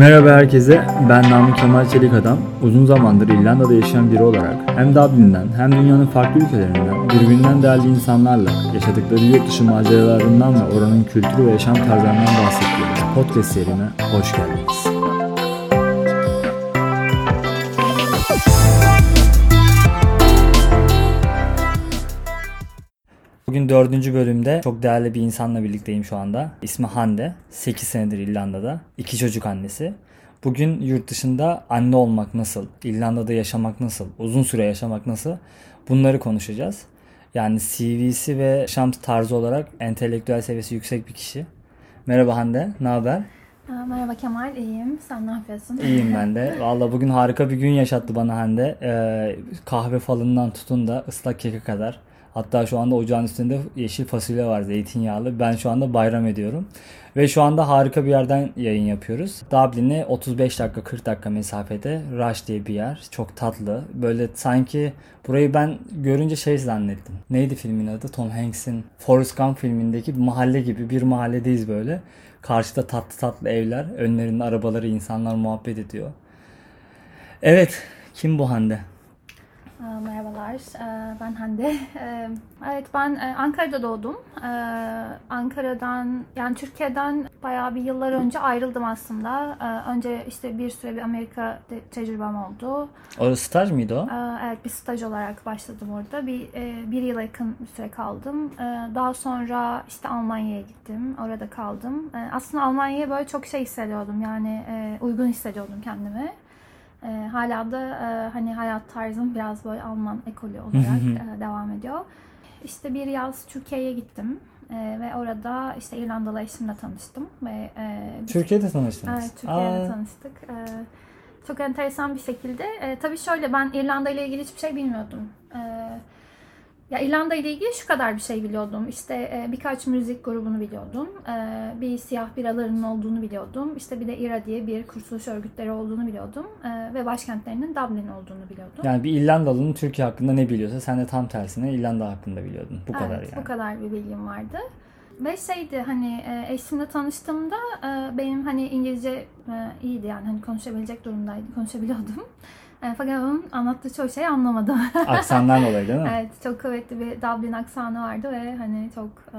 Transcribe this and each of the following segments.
Merhaba herkese, ben Namık Kemal Çelik Adam. Uzun zamandır İrlanda'da yaşayan biri olarak hem Dublin'den hem dünyanın farklı ülkelerinden birbirinden değerli insanlarla yaşadıkları yurt dışı maceralarından ve oranın kültürü ve yaşam tarzlarından bahsettiğimiz podcast serime hoş geldiniz. Dördüncü bölümde çok değerli bir insanla birlikteyim şu anda. İsmi Hande. 8 senedir İrlanda'da. İki çocuk annesi. Bugün yurt dışında anne olmak nasıl? İrlanda'da yaşamak nasıl? Uzun süre yaşamak nasıl? Bunları konuşacağız. Yani CV'si ve yaşam tarzı olarak entelektüel seviyesi yüksek bir kişi. Merhaba Hande, ne haber? Merhaba Kemal, iyiyim. Sen ne yapıyorsun? İyiyim ben de. Valla bugün harika bir gün yaşattı bana Hande. Ee, kahve falından tutun da ıslak keke kadar. Hatta şu anda ocağın üstünde yeşil fasulye var zeytinyağlı. Ben şu anda bayram ediyorum. Ve şu anda harika bir yerden yayın yapıyoruz. Dublin'e 35 dakika 40 dakika mesafede Rush diye bir yer. Çok tatlı. Böyle sanki burayı ben görünce şey zannettim. Neydi filmin adı? Tom Hanks'in Forrest Gump filmindeki bir mahalle gibi bir mahalledeyiz böyle. Karşıda tatlı tatlı evler. Önlerinde arabaları insanlar muhabbet ediyor. Evet. Kim bu Hande? Merhabalar, Ee, ben Hande. Ee, Evet, ben e, Ankara'da doğdum. Ee, Ankara'dan, yani Türkiye'den bayağı bir yıllar önce ayrıldım aslında. Önce işte bir süre bir Amerika te- tecrübem oldu. O staj mıydı o? Evet, bir staj olarak başladım orada. Bir, e, bir yıla yakın bir süre kaldım. Daha sonra işte Almanya'ya gittim. Orada kaldım. Aslında Almanya'ya böyle çok şey hissediyordum. Yani e, uygun hissediyordum kendimi. Ee, hala da e, hani hayat tarzım biraz böyle Alman ekolü olarak e, devam ediyor. İşte bir yaz Türkiye'ye gittim. Ee, ve orada işte İrlandalı eşimle tanıştım. Ve e, Türkiye'de tanıştınız. Evet, Türkiye'de Aa, tanıştık. Ee, çok enteresan bir şekilde. Ee, tabii şöyle ben İrlanda ile ilgili hiçbir şey bilmiyordum. Ee, ya İrlanda ile ilgili şu kadar bir şey biliyordum. İşte e, birkaç müzik grubunu biliyordum. Ee, bir siyah biralarının olduğunu biliyordum. İşte bir de IRA diye bir kurtuluş örgütleri olduğunu biliyordum. Ee, ve başkentlerinin Dublin olduğunu biliyordum. Yani bir İrlandalı'nın Türkiye hakkında ne biliyorsa sen de tam tersine İrlanda hakkında biliyordun. Bu kadar Evet, yani. bu kadar bir bilgim vardı. Ve şeydi hani e, eşimle tanıştığımda e, benim hani İngilizce e, iyiydi yani hani konuşabilecek durumdaydı, konuşabiliyordum. E, Fakat onun anlattığı çoğu şeyi anlamadım. Aksandan dolayı değil mi? evet, çok kuvvetli bir Dublin aksanı vardı ve hani çok e,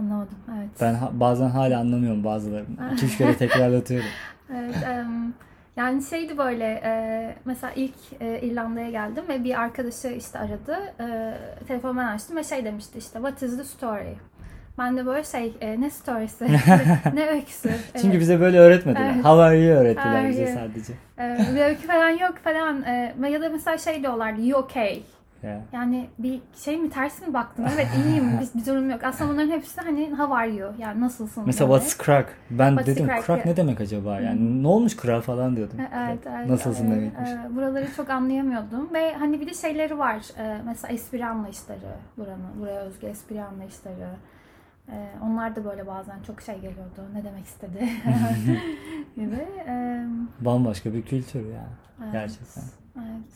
anlamadım. Evet. Ben ha- bazen hala anlamıyorum bazılarını. İki üç kere tekrarlatıyorum. Evet, em, yani şeydi böyle e, mesela ilk e, İrlanda'ya geldim ve bir arkadaşı işte aradı. E, telefonu ben açtım ve şey demişti işte what is the story? Ben de böyle şey e, ne story'si? ne öyküsü? Çünkü Evet. bize böyle öğretmediler. Evet. How are you öğrettiler are bize you? sadece. E, bir öykü falan yok falan. E, ya da mesela şey diyorlardı you okay? Ya. Yani bir şey mi ters mi baktım? Evet iyiyim bir, bir durum yok. Aslında bunların hepsi hani how are you? Yani nasılsın? Mesela böyle. what's crack? Ben What's dedim crack, crack ne demek acaba? Yani ne olmuş kral falan diyordum. Evet, evet. Nasılsın Ee, demekmiş. e, buraları çok anlayamıyordum ve hani bir de şeyleri var. Ee, mesela espri anlayışları buranın, buraya özgü espri anlayışları. Ee, onlar da böyle bazen çok şey geliyordu. Ne demek istedi gibi. Ee, Bambaşka bir kültür ya. evet, Gerçekten. Evet.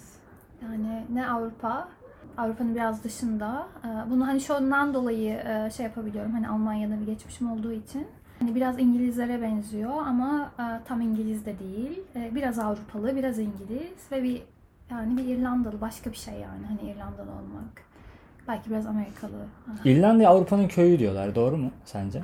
Yani ne Avrupa, Avrupa'nın biraz dışında. Ee, Bunu hani şundan dolayı e, şey yapabiliyorum. Hani Almanya'da bir geçmişim olduğu için. Hani biraz İngilizlere benziyor ama e, tam İngiliz de değil. E, Biraz Avrupalı, biraz İngiliz ve bir yani bir İrlandalı başka bir şey yani hani İrlandalı olmak. Belki biraz Amerikalı. İrlanda Avrupa'nın köyü diyorlar. Doğru mu sence?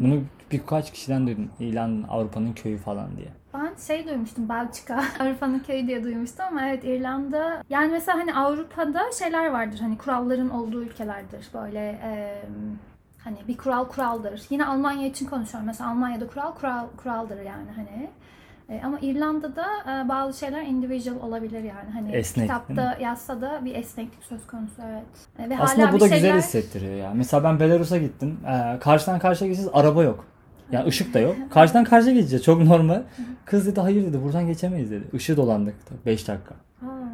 Bunu birkaç kişiden duydum. İrlanda Avrupa'nın köyü falan diye. Ben şey duymuştum Belçika, Avrupa'nın köyü diye duymuştum ama evet İrlanda yani mesela hani Avrupa'da şeyler vardır hani kuralların olduğu ülkelerdir böyle e, hani bir kural kuraldır. Yine Almanya için konuşuyorum mesela Almanya'da kural kural kuraldır yani hani. E, ama İrlanda'da e, bazı şeyler individual olabilir yani hani Esnek, kitapta yazsa da bir esneklik söz konusu evet. E, ve Aslında hala bu da şeyler... güzel hissettiriyor ya. Mesela ben Belarus'a gittim. Karşıdan karşıya geçeceğiz. Araba yok. Yani ışık da yok. Karşıdan karşıya geçeceğiz. Çok normal. Kız dedi hayır dedi buradan geçemeyiz dedi. Işığı dolandık 5 dakika.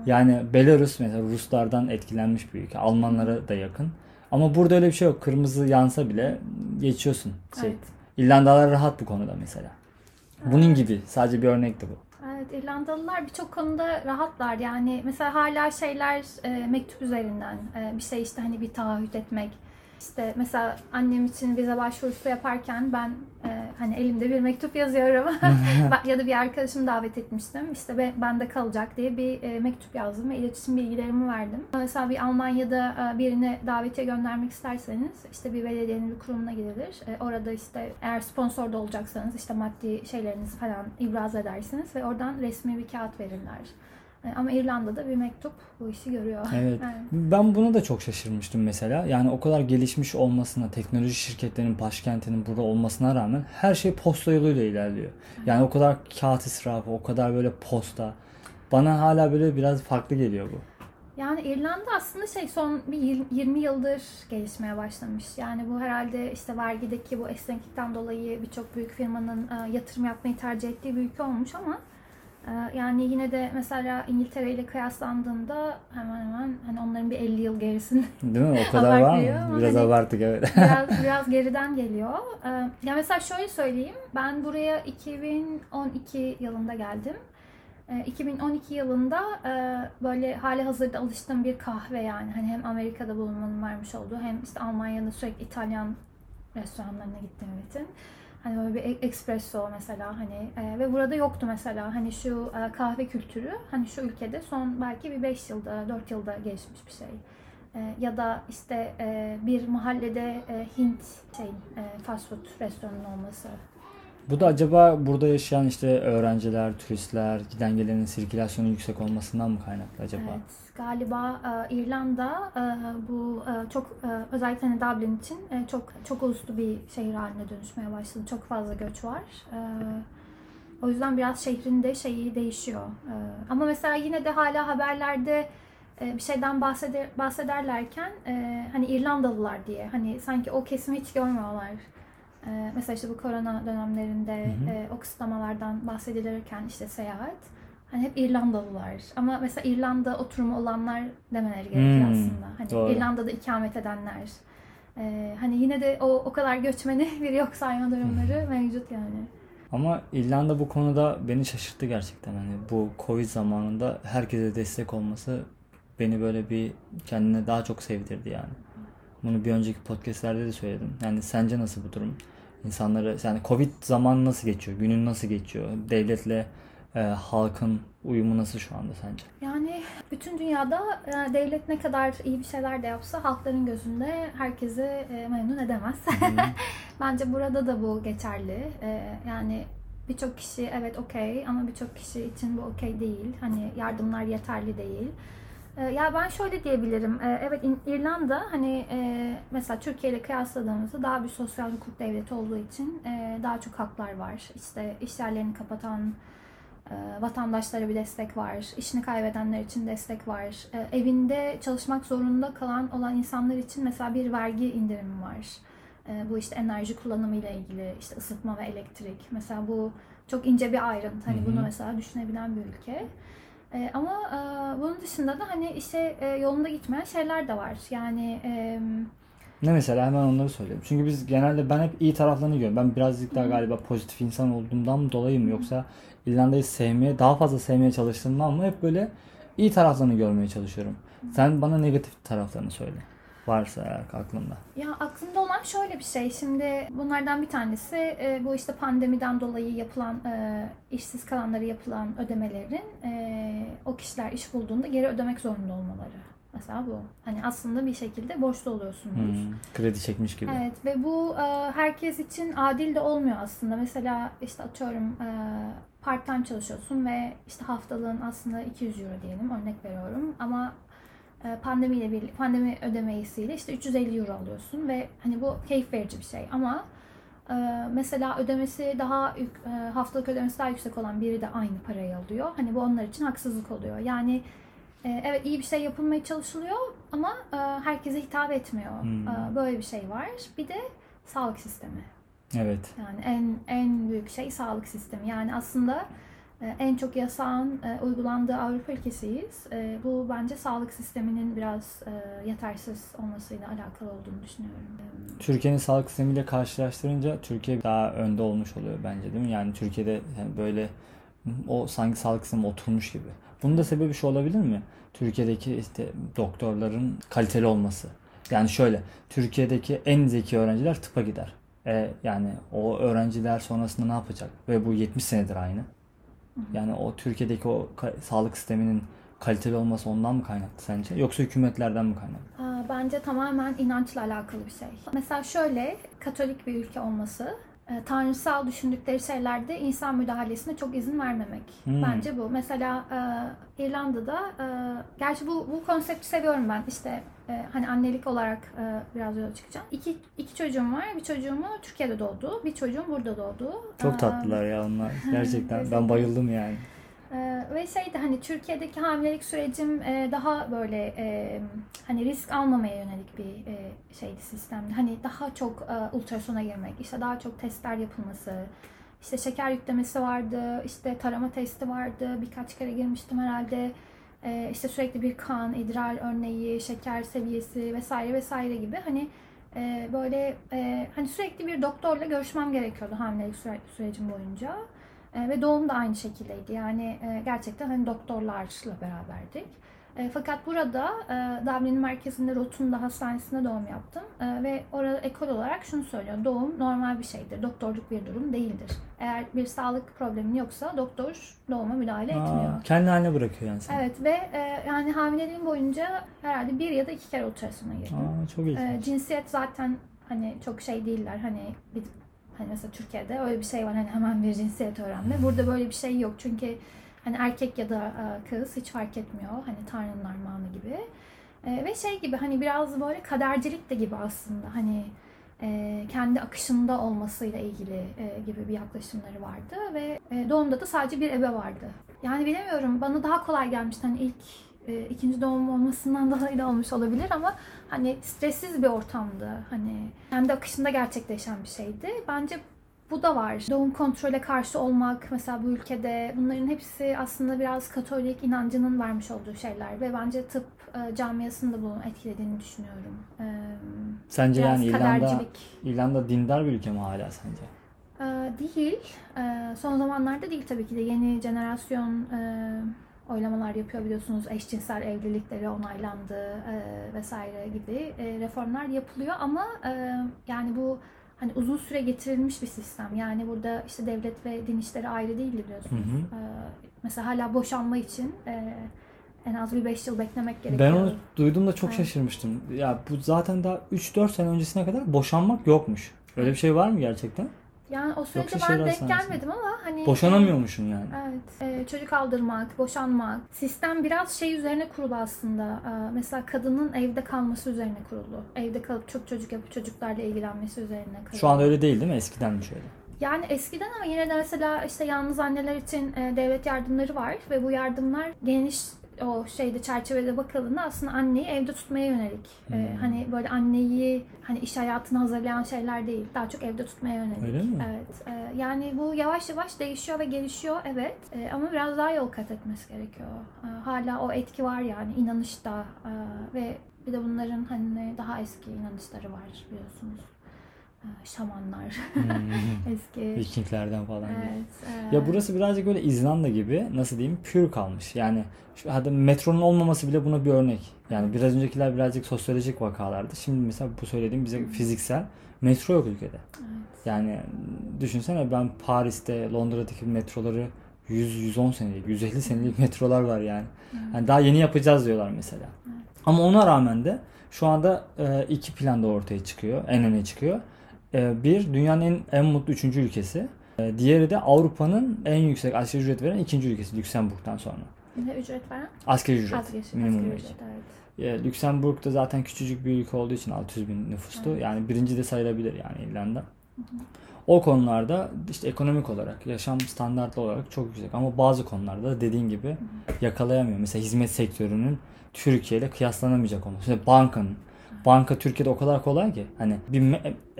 Yani Belarus mesela Ruslardan etkilenmiş bir ülke. Almanlara da yakın. Ama burada öyle bir şey yok. Kırmızı yansa bile geçiyorsun. Şey. Evet. İrlandalılar rahat bu konuda mesela. Bunun gibi. Sadece bir örnekti bu. Evet, İrlandalılar birçok konuda rahatlar. Yani mesela hala şeyler e, mektup üzerinden e, bir şey işte hani bir taahhüt etmek. İşte mesela annem için vize başvurusu yaparken ben e, hani elimde bir mektup yazıyorum. Ya da bir arkadaşımı davet etmiştim. İşte be- bende kalacak diye bir e, mektup yazdım ve iletişim bilgilerimi verdim. Mesela bir Almanya'da e, birine davetiye göndermek isterseniz işte bir belediyenin bir kurumuna gidilir. E, orada işte eğer sponsor da olacaksanız işte maddi şeylerinizi falan ibraz edersiniz ve oradan resmi bir kağıt verirler. Ama İrlanda'da bir mektup bu işi görüyor. Evet. Yani. Ben buna da çok şaşırmıştım mesela. Yani o kadar gelişmiş olmasına, teknoloji şirketlerinin başkentinin burada olmasına rağmen her şey posta yoluyla ilerliyor. Yani o kadar kağıt israfı, o kadar böyle posta. Bana hala böyle biraz farklı geliyor bu. Yani İrlanda aslında şey son bir yir- 20 yıldır gelişmeye başlamış. Yani bu herhalde işte vergideki bu esneklikten dolayı birçok büyük firmanın e, yatırım yapmayı tercih ettiği bir ülke olmuş ama yani yine de mesela İngiltere ile kıyaslandığında hemen hemen hani onların bir 50 yıl gerisinde Değil mi? O kadar var mı? Biraz hani- abarttık evet. biraz biraz geriden geliyor. Ee, Ya mesela şöyle söyleyeyim. Ben buraya 2012 yılında geldim. Ee, 2012 yılında e, böyle hali hazırda alıştığım bir kahve yani hani hem Amerika'da bulunmanın vermiş olduğu hem işte Almanya'da sürekli İtalyan restoranlarına gittiğim için hani böyle bir espresso mesela hani e, ve burada yoktu mesela hani şu e, kahve kültürü hani şu ülkede son belki bir 5 yılda 4 yılda gelişmiş bir şey. E, ya da işte e, bir mahallede e, Hint şey e, fast food restoranının olması. Bu da acaba burada yaşayan işte öğrenciler, turistler, giden gelenin sirkülasyonu yüksek olmasından mı kaynaklı acaba? Evet, galiba e, İrlanda e, bu e, çok e, özellikle hani Dublin için e, çok çok uluslu bir şehir haline dönüşmeye başladı. Çok fazla göç var. E, o yüzden biraz şehrin de şeyi değişiyor. E, ama mesela yine de hala haberlerde e, bir şeyden bahseder, bahsederlerken e, hani İrlandalılar diye hani sanki o kesimi hiç görmüyorlar. E, mesela işte bu korona dönemlerinde Hı hı. e, o kısıtlamalardan bahsedilirken işte seyahat hani hep İrlandalılar ama mesela İrlanda oturumu olanlar demeleri gerekir Hmm, aslında. Hani doğru. İrlanda'da ikamet edenler. E, hani yine de o o kadar göçmeni bir yok sayma durumları mevcut yani. Ama İrlanda bu konuda beni şaşırttı gerçekten. Hani bu Covid zamanında herkese destek olması beni böyle bir kendine daha çok sevdirdi yani. Bunu bir önceki podcastlerde de söyledim. Yani sence nasıl bu durum? İnsanları yani Covid zamanı nasıl geçiyor? Günün nasıl geçiyor? Devletle e, halkın uyumu nasıl şu anda sence? Yani bütün dünyada e, devlet ne kadar iyi bir şeyler de yapsa halkların gözünde herkesi e, memnun edemez. Bence burada da bu geçerli. E, yani birçok kişi evet okey ama birçok kişi için bu okey değil. Hani yardımlar yeterli değil. E, ya ben şöyle diyebilirim. E, evet İrlanda hani e, mesela Türkiye ile kıyasladığımızda daha bir sosyal hukuk devleti olduğu için daha çok haklar var. İşte iş yerlerini kapatan vatandaşlara bir destek var. işini kaybedenler için destek var. E, evinde çalışmak zorunda kalan olan insanlar için mesela bir vergi indirimi var. E, bu işte enerji kullanımı ile ilgili işte ısıtma ve elektrik. Mesela bu çok ince bir ayrıntı. Hani bunu mesela düşünebilen bir ülke. E, ama e, bunun dışında da hani işte e, yolunda gitmeyen şeyler de var. Yani e, Ne mesela hemen onları söyleyeyim. Çünkü biz genelde ben hep iyi taraflarını görüyorum. Ben birazcık daha galiba pozitif insan olduğumdan dolayı mı yoksa İrlanda'yı sevmeye, daha fazla sevmeye çalıştığımdan mı hep böyle iyi taraflarını görmeye çalışıyorum. Sen bana negatif taraflarını söyle. Varsa eğer aklında. Ya aklımda olan şöyle bir şey. Şimdi bunlardan bir tanesi e, bu işte pandemiden dolayı yapılan e, işsiz kalanlara yapılan ödemelerin e, o kişiler iş bulduğunda geri ödemek zorunda olmaları. Mesela bu. Hani aslında bir şekilde borçlu oluyorsunuz. Hmm, kredi çekmiş gibi. Evet ve bu e, herkes için adil de olmuyor aslında. Mesela işte atıyorum e, part time çalışıyorsun ve işte haftalığın aslında 200 euro diyelim örnek veriyorum ama e, pandemiyle birlikte pandemi ödemesiyle işte 350 euro alıyorsun ve hani bu keyif verici bir şey ama e, mesela ödemesi daha e, haftalık ödemesi daha yüksek olan biri de aynı parayı alıyor. Hani bu onlar için haksızlık oluyor. Yani evet iyi bir şey yapılmaya çalışılıyor ama herkese hitap etmiyor. Hmm. Böyle bir şey var. Bir de sağlık sistemi. Evet. Yani en en büyük şey sağlık sistemi. Yani aslında e, en çok yasağın e, uygulandığı Avrupa ülkesiyiz. E, Bu bence sağlık sisteminin biraz yetersiz olmasıyla alakalı olduğunu düşünüyorum. Türkiye'nin sağlık sistemiyle karşılaştırınca Türkiye daha önde olmuş oluyor bence değil mi? Yani Türkiye'de böyle o sanki sağlık sistemi oturmuş gibi. Bunun da sebebi şu olabilir mi? Türkiye'deki işte doktorların kaliteli olması. Yani şöyle, Türkiye'deki en zeki öğrenciler tıpa gider. E, yani o öğrenciler sonrasında ne yapacak? Ve bu 70 senedir aynı. Yani o Türkiye'deki o sağlık sisteminin kaliteli olması ondan mı kaynaklı sence? Yoksa hükümetlerden mi kaynaklı? Aa, Bence tamamen inançla alakalı bir şey. Mesela şöyle, Katolik bir ülke olması, tanrısal düşündükleri şeylerde insan müdahalesine çok izin vermemek. Hmm. Bence bu. Mesela e, İrlanda'da, e, gerçi bu, bu konsepti seviyorum ben. İşte e, hani annelik olarak e, biraz yola çıkacağım. İki, iki çocuğum var. Bir çocuğumu Türkiye'de doğdu. Bir çocuğum burada doğdu. Çok Aa, tatlılar ya onlar. Gerçekten. ben bayıldım yani. Ee, ve şeydi hani Türkiye'deki hamilelik sürecim e, daha böyle e, hani risk almamaya yönelik bir e, şeydi sistemdi. Hani daha çok e, ultrasona girmek, işte daha çok testler yapılması, işte şeker yüklemesi vardı, işte tarama testi vardı. Birkaç kere girmiştim herhalde. E, işte sürekli bir kan, idrar örneği, şeker seviyesi vesaire vesaire gibi hani e, böyle e, hani sürekli bir doktorla görüşmem gerekiyordu hamilelik süre- sürecim boyunca. E, ve doğum da aynı şekildeydi. Yani e, gerçekten hani doktorlarla beraberdik. E, fakat burada e, Dublin'in merkezinde Rotunda Hastanesi'nde doğum yaptım. E, ve orada ekol olarak şunu söylüyor. Doğum normal bir şeydir. Doktorluk bir durum değildir. Eğer bir sağlık problemin yoksa doktor doğuma müdahale etmiyor. Aa, kendi haline bırakıyor yani seni. Evet ve e, yani hamileliğim boyunca herhalde bir ya da iki kere ultrasona girdim. Aa, çok ilginç. E, cinsiyet zaten hani çok şey değiller. Hani bir hani mesela Türkiye'de öyle bir şey var hani hemen bir cinsiyet öğrenme. Burada böyle bir şey yok. Çünkü hani erkek ya da e, kız hiç fark etmiyor. Hani Tanrı'nın armağanı gibi. E, ve şey gibi hani biraz böyle kadercilik de gibi aslında. Hani e, kendi akışında olmasıyla ilgili e, gibi bir yaklaşımları vardı ve e, doğumda da sadece bir ebe vardı. Yani bilemiyorum bana daha kolay gelmişti hani ilk e, ikinci doğum olmasından dolayı da olmuş olabilir ama hani stressiz bir ortamdı. Hani kendi akışında gerçekleşen bir şeydi. Bence bu da var. Doğum kontrole karşı olmak mesela bu ülkede bunların hepsi aslında biraz Katolik inancının vermiş olduğu şeyler ve bence tıp e, camiasını da bunu etkilediğini düşünüyorum. E, Sence yani İrlanda, kadercilik. İrlanda dindar bir ülke mi hala sence? Ee, değil. Ee, son zamanlarda değil tabii ki de yeni jenerasyon e, oylamalar yapıyor biliyorsunuz. Eşcinsel evlilikleri onaylandı e, vesaire gibi e, reformlar yapılıyor ama e, yani bu hani uzun süre getirilmiş bir sistem. Yani burada işte devlet ve din işleri ayrı değil biliyorsunuz. Hı hı. Ee, mesela hala boşanma için e, en az bir 5 yıl beklemek gerekiyor. Ben onu duyduğumda çok Evet. şaşırmıştım. Ya bu zaten daha 3-4 sene öncesine kadar boşanmak yokmuş. Öyle bir şey var mı gerçekten? Yani o sürece Yoksa ben şehir denk hastanesi gelmedim ama hani Boşanamıyormuşsun yani. Evet. Ee, çocuk aldırmak, boşanmak. Sistem biraz şey üzerine kurulu aslında. Ee, mesela kadının evde kalması üzerine kurulu. Evde kalıp çok çocuk yapıp çocuklarla ilgilenmesi üzerine kurulu. Şu anda öyle değil değil mi? Eskidenmiş öyle. Yani eskiden ama yine de mesela işte yalnız anneler için e, devlet yardımları var ve bu yardımlar geniş o şeyde çerçevede bakıldığında aslında anneyi evde tutmaya yönelik. E, Hmm. hani böyle anneyi hani iş hayatına hazırlayan şeyler değil. Daha çok evde tutmaya yönelik. Öyle mi? Evet. E, yani bu yavaş yavaş değişiyor ve gelişiyor evet. E, ama biraz daha yol kat etmesi gerekiyor. E, hala o etki var yani inanışta e, ve bir de bunların hani daha eski inanışları var biliyorsunuz. E, şamanlar. Hmm. eski. Vikinglerden falan. gibi. Evet. Ya burası birazcık böyle İzlanda gibi nasıl diyeyim pür kalmış. Yani şu hadi metronun olmaması bile buna bir örnek. Yani biraz öncekiler birazcık sosyolojik vakalardı. Şimdi mesela bu söylediğim bize fiziksel metro yok ülkede. Evet. Yani düşünsene ben Paris'te, Londra'daki metroları 100-110 senelik, 150 senelik metrolar var yani. yani. Daha yeni yapacağız diyorlar mesela. Ama ona rağmen de şu anda e, iki planda ortaya çıkıyor, en öne çıkıyor. E, bir, dünyanın en, en mutlu üçüncü ülkesi. E, diğeri de Avrupa'nın en yüksek asgari ücret veren ikinci ülkesi Lüksemburg'dan sonra. Ne ücret veren? Asgari ücret, Asgari, minimum asgari ücret evet. E, Lüksemburg da zaten küçücük bir ülke olduğu için 600 bin nüfuslu. Evet. Yani birinci de sayılabilir yani İrlanda. O konularda işte ekonomik olarak, yaşam standartlı olarak çok yüksek. Ama bazı konularda da dediğin gibi yakalayamıyor. Mesela hizmet sektörünün Türkiye ile kıyaslanamayacak olması. Mesela bankanın. Banka Türkiye'de o kadar kolay ki. Hani bir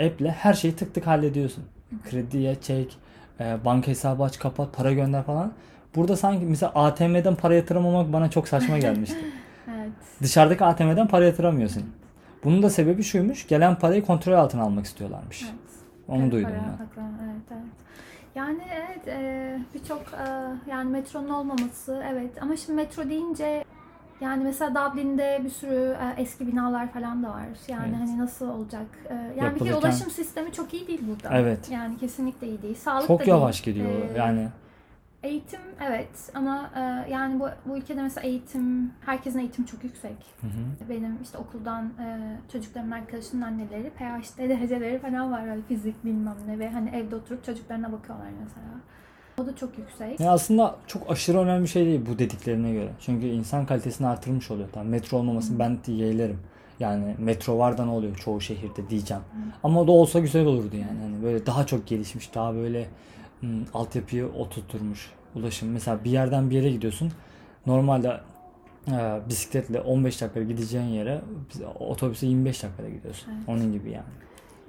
app'le her şeyi tık tık hallediyorsun. Krediye çek, e, banka hesabı aç kapat, para gönder falan. Burada sanki mesela ATM'den para yatıramamak bana çok saçma gelmişti. Evet. Dışarıdaki ATM'den para yatıramıyorsun. Bunun da sebebi şuymuş. Gelen parayı kontrol altına almak istiyorlarmış. evet. Onu Evet, duydum para ben. Evet, evet. Yani evet e, birçok e, yani metronun olmaması evet ama şimdi metro deyince Yani mesela Dublin'de bir sürü e, eski binalar falan da var. Yani Evet. hani nasıl olacak? E, yani bir kere Yapılırken- ulaşım sistemi çok iyi değil burada. Evet. Yani kesinlikle iyi değil. Sağlık da Çok değil. yavaş gidiyor E, yani. Eğitim evet ama e, yani bu, bu ülkede mesela eğitim, herkesin eğitimi çok yüksek. Hı hı. Benim işte okuldan e, çocuklarımın arkadaşının anneleri PhD dereceleri falan var. Böyle fizik bilmem ne ve hani evde oturup çocuklarına bakıyorlar mesela. O da çok yüksek. Ya aslında çok aşırı önemli bir şey değil bu dediklerine göre. Çünkü insan kalitesini artırmış oluyor. Tamam, metro olmamasını ben de yeğlerim. Yani metro var da ne oluyor çoğu şehirde diyeceğim. Ama o da olsa güzel olurdu yani. Hani böyle daha çok gelişmiş, daha böyle hmm, altyapıyı oturtturmuş ulaşım. Mesela bir yerden bir yere gidiyorsun. Normalde e, bisikletle 15 dakika gideceğin yere otobüse 25 dakikada gidiyorsun. Evet. Onun gibi yani.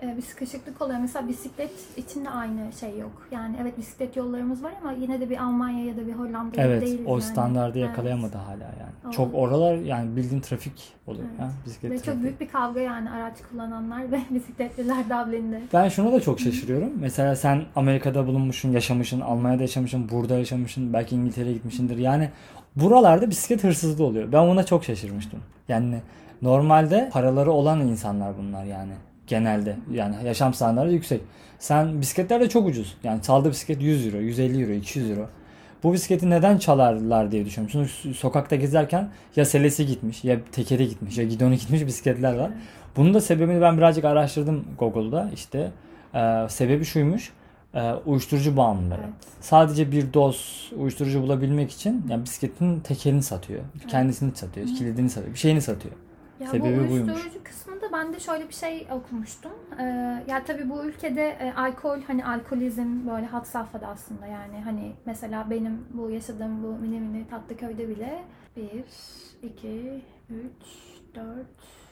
Ee, bir sıkışıklık oluyor. Mesela bisiklet için de aynı şey yok. Yani evet bisiklet yollarımız var ama yine de bir Almanya ya da bir Hollanda gibi Evet, değiliz o yani. standardı Evet. yakalayamadı hala yani. O- Çok oralar yani bildiğin trafik oluyor Evet. ya bisiklet Ve çok trafiği. büyük bir kavga yani araç kullananlar ve bisikletliler Dublin'de. Ben şuna da çok şaşırıyorum. Mesela sen Amerika'da bulunmuşsun, yaşamışsın, Almanya'da yaşamışsın, burada yaşamışsın, belki İngiltere'ye gitmişsindir. Yani buralarda bisiklet hırsızlığı oluyor. Ben buna çok şaşırmıştım. Yani normalde paraları olan insanlar bunlar yani genelde. Yani yaşam standartları yüksek. Sen bisikletler de çok ucuz. Yani çaldığı bisiklet 100 euro, 150 euro, 200 euro. Bu bisikleti neden çalarlar diye düşünüyorum. Çünkü sokakta gezerken ya selesi gitmiş, ya tekeri gitmiş, ya gidonu gitmiş bisikletler var. Bunun da sebebini ben birazcık araştırdım Google'da. İşte e, sebebi şuymuş. E, uyuşturucu bağımlıları. Evet. Sadece bir doz uyuşturucu bulabilmek için yani bisikletin tekerini satıyor. Kendisini satıyor, kilidini satıyor, bir şeyini satıyor. Ya Sebebi bu buymuş. uyuşturucu kısmında ben de şöyle bir şey okumuştum. Ee, ya tabii bu ülkede e, alkol hani alkolizm böyle had safhada aslında yani hani mesela benim bu yaşadığım bu mini mini tatlı köyde bile 1, 2, 3, 4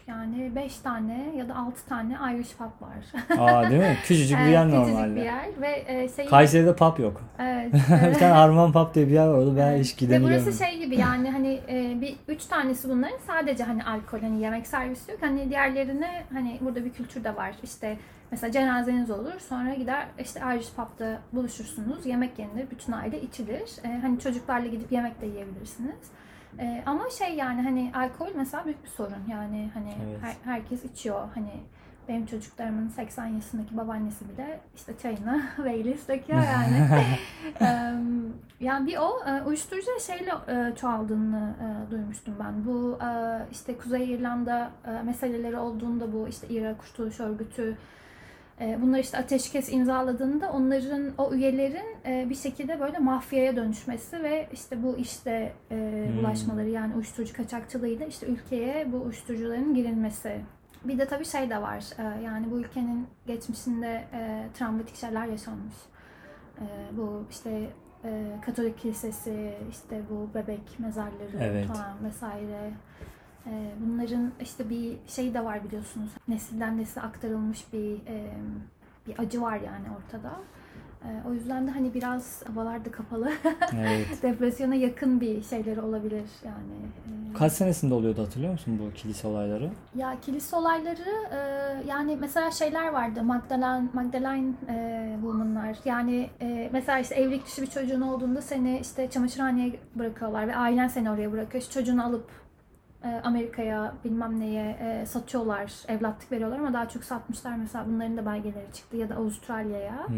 yani 5 tane ya da 6 tane Irish pub var. Aa değil mi? Küçücük bir Evet, yer küçücük normalde. bir yer ve e, şey Kayseri'de pub yok. evet, bir evet. tane Harman Pub diye bir yer var. Orada ben hiç Ve gideni burası şey gibi yani hani e, bir üç tanesi bunların sadece hani alkol hani yemek servisi yok. Hani diğerlerine hani burada bir kültür de var. İşte mesela cenazeniz olur sonra gider işte Irish pub'da buluşursunuz. Yemek yenir. Bütün aile içilir. E, hani çocuklarla gidip yemek de yiyebilirsiniz. E, ama şey yani hani alkol mesela büyük bir sorun. Yani hani Evet. her- herkes içiyor. Hani benim çocuklarımın 80 yaşındaki babaannesi bile işte çayını Baileys döküyor yani. Yani bir o e, uyuşturucu şeyle e, çoğaldığını e, duymuştum ben. Bu işte Kuzey İrlanda meseleleri olduğunda bu işte Irak Kurtuluş Örgütü bunlar işte ateşkes imzaladığında onların o üyelerin e, bir şekilde böyle mafyaya dönüşmesi ve işte bu işte e, Hmm. bulaşmaları yani uyuşturucu kaçakçılığıyla işte ülkeye bu uyuşturucuların girilmesi. Bir de tabii şey de var. e, yani bu ülkenin geçmişinde e, travmatik şeyler yaşanmış. E, bu işte e, Katolik Kilisesi, işte bu bebek mezarları Evet. falan vesaire. E, bunların işte bir şey de var biliyorsunuz. Nesilden nesile aktarılmış bir e, bir acı var yani ortada. E, o yüzden de hani biraz havalar da kapalı. Evet. Depresyona yakın bir şeyleri olabilir yani. E, Kaç senesinde oluyordu hatırlıyor musun bu kilise olayları? ya kilise olayları e, yani mesela şeyler vardı Magdalene Magdalene woman'lar yani mesela işte evlilik dışı bir çocuğun olduğunda seni işte çamaşırhaneye bırakıyorlar ve ailen seni oraya bırakıyor. İşte çocuğunu alıp Amerika'ya bilmem neye e, satıyorlar, evlatlık veriyorlar ama daha çok satmışlar mesela bunların da belgeleri çıktı ya da Avustralya'ya. Hmm.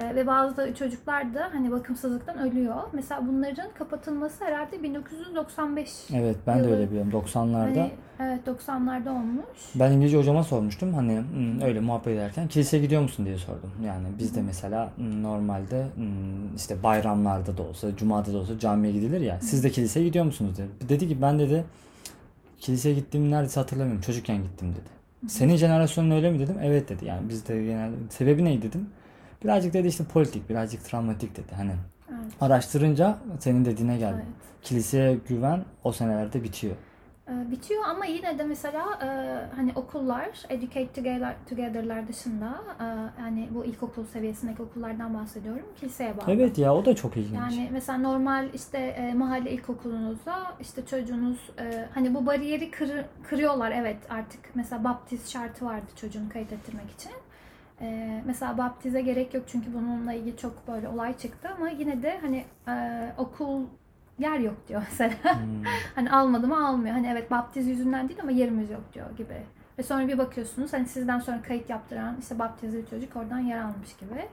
E, ve bazı çocuklar da hani bakımsızlıktan ölüyor. Mesela bunların kapatılması herhalde 1995 Evet ben de Yılı- öyle biliyorum 90'larda. Hani, evet 90'larda olmuş. Ben İngilizce hocama sormuştum hani hmm, öyle muhabbet ederken kiliseye gidiyor musun diye sordum. Yani bizde mesela hmm, normalde hmm, işte bayramlarda da olsa, cumada da olsa camiye gidilir ya. Siz de kiliseye gidiyor musunuz dedi. Dedi ki ben dedi kiliseye gittiğimi neredeyse hatırlamıyorum. Çocukken gittim dedi. Senin jenerasyonun öyle mi dedim. Evet dedi. Yani bizde genelde sebebi ne dedim. Birazcık dedi işte politik, birazcık travmatik dedi. Hani Evet. araştırınca senin dediğine geldi. Evet. Kiliseye güven o senelerde bitiyor. Ee, Bitiyor ama yine de mesela e, hani okullar, educate together, together'lar dışında e, yani bu ilkokul seviyesindeki okullardan bahsediyorum. Kiliseye bağlı. Evet ya o da çok ilginç. Yani mesela normal işte e, mahalle ilkokulunuzda işte çocuğunuz hani bu bariyeri kır- kırıyorlar evet artık mesela baptiz şartı vardı çocuğunu kayıt ettirmek için. E, mesela baptize gerek yok çünkü bununla ilgili çok böyle olay çıktı ama yine de hani e, okul yer yok diyor mesela. Hmm. hani almadı mı almıyor. Hani evet baptiz yüzünden değil ama yerimiz yok diyor gibi. Ve sonra bir bakıyorsunuz hani sizden sonra kayıt yaptıran işte baptizli çocuk oradan yer almış gibi.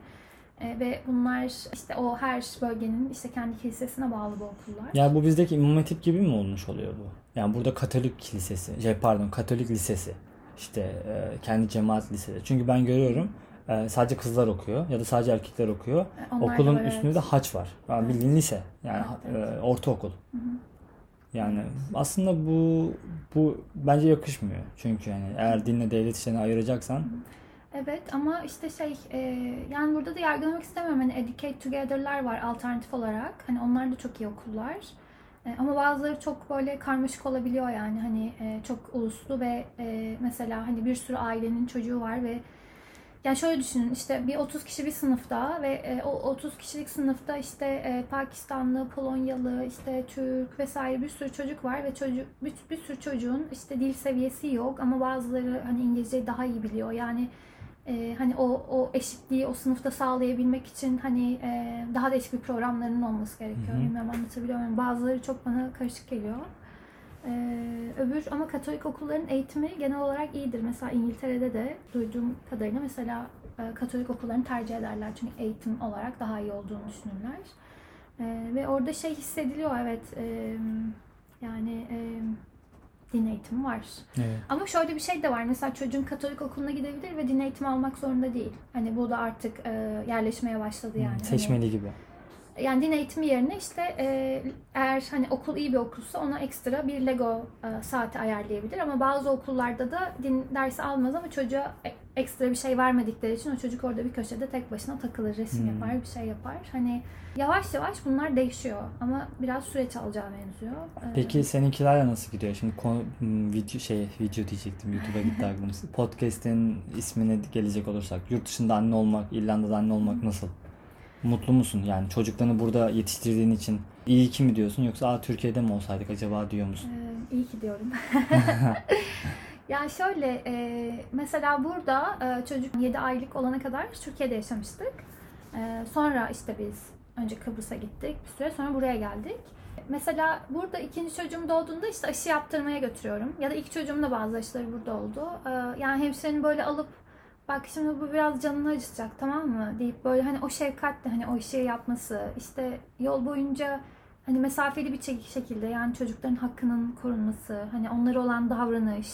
E, ve bunlar işte o her bölgenin işte kendi kilisesine bağlı bu okullar. Ya bu bizdeki İmam Hatip gibi mi olmuş oluyor bu? Yani burada Katolik kilisesi, şey pardon Katolik lisesi. işte e, kendi cemaat lisesi. Çünkü ben görüyorum e, sadece kızlar okuyor ya da sadece erkekler okuyor. E, onlar Okulun var, üstünde evet. de haç var. Yani bildiğin lise. Yani Evet, e, ortaokul. Yani aslında bu bu bence yakışmıyor. Çünkü yani eğer dinle devlet işlerini ayıracaksan Evet ama işte şey e, yani burada da yargılamak istemiyorum. Hani Educate Together'lar var alternatif olarak. Hani onlar da çok iyi okullar. E, ama bazıları çok böyle karmaşık olabiliyor yani. Hani e, çok uluslu ve e, mesela hani bir sürü ailenin çocuğu var ve yani şöyle düşünün işte bir 30 kişi bir sınıfta ve e, o 30 kişilik sınıfta işte e, Pakistanlı, Polonyalı, işte Türk vesaire bir sürü çocuk var ve çocuk bir, bir sürü çocuğun işte dil seviyesi yok ama bazıları hani İngilizceyi daha iyi biliyor. Yani e, hani o o eşitliği o sınıfta sağlayabilmek için hani e, daha değişik bir programlarının olması gerekiyor. Hı hı. Bilmiyorum anlatabiliyor muyum? Bazıları çok bana karışık geliyor. Ee, öbür ama Katolik okulların eğitimi genel olarak iyidir. Mesela İngiltere'de de duyduğum kadarıyla mesela e, Katolik okullarını tercih ederler. Çünkü eğitim olarak daha iyi olduğunu düşünürler. Ee, ve orada şey hissediliyor evet e, yani e, din eğitimi var. evet. Ama şöyle bir şey de var. Mesela çocuğun Katolik okuluna gidebilir ve din eğitimi almak zorunda değil. Hani bu da artık e, yerleşmeye başladı yani. Hani- seçmeli gibi. Yani din eğitimi yerine işte e, eğer hani okul iyi bir okulsa ona ekstra bir Lego e, saati ayarlayabilir ama bazı okullarda da din dersi almaz ama çocuğa e- ekstra bir şey vermedikleri için o çocuk orada bir köşede tek başına takılır, resim Hmm. yapar, bir şey yapar. Hani yavaş yavaş bunlar değişiyor ama biraz süreç alacağı benziyor. Peki seninkilerle nasıl gidiyor? Şimdi konu, m, video şey video diyecektim. YouTube'a gitti aklım. Podcast'in ismine gelecek olursak yurt dışında anne olmak, İrlanda'da anne olmak nasıl? Mutlu musun? Yani çocuklarını burada yetiştirdiğin için iyi ki mi diyorsun yoksa Aa, Türkiye'de mi olsaydık acaba diyor musun? Ee, iyi ki diyorum. ya şöyle e, mesela burada e, çocuk 7 aylık olana kadar Türkiye'de yaşamıştık. E, sonra işte biz önce Kıbrıs'a gittik. Bir süre sonra buraya geldik. Mesela burada ikinci çocuğum doğduğunda işte aşı yaptırmaya götürüyorum. Ya da ilk çocuğum da bazı aşıları burada oldu. E, yani hemşirenin böyle alıp bak şimdi bu biraz canını acıtacak tamam mı deyip böyle hani o şefkatle hani o işi yapması işte yol boyunca hani mesafeli bir şekilde yani çocukların hakkının korunması, hani onlara olan davranış,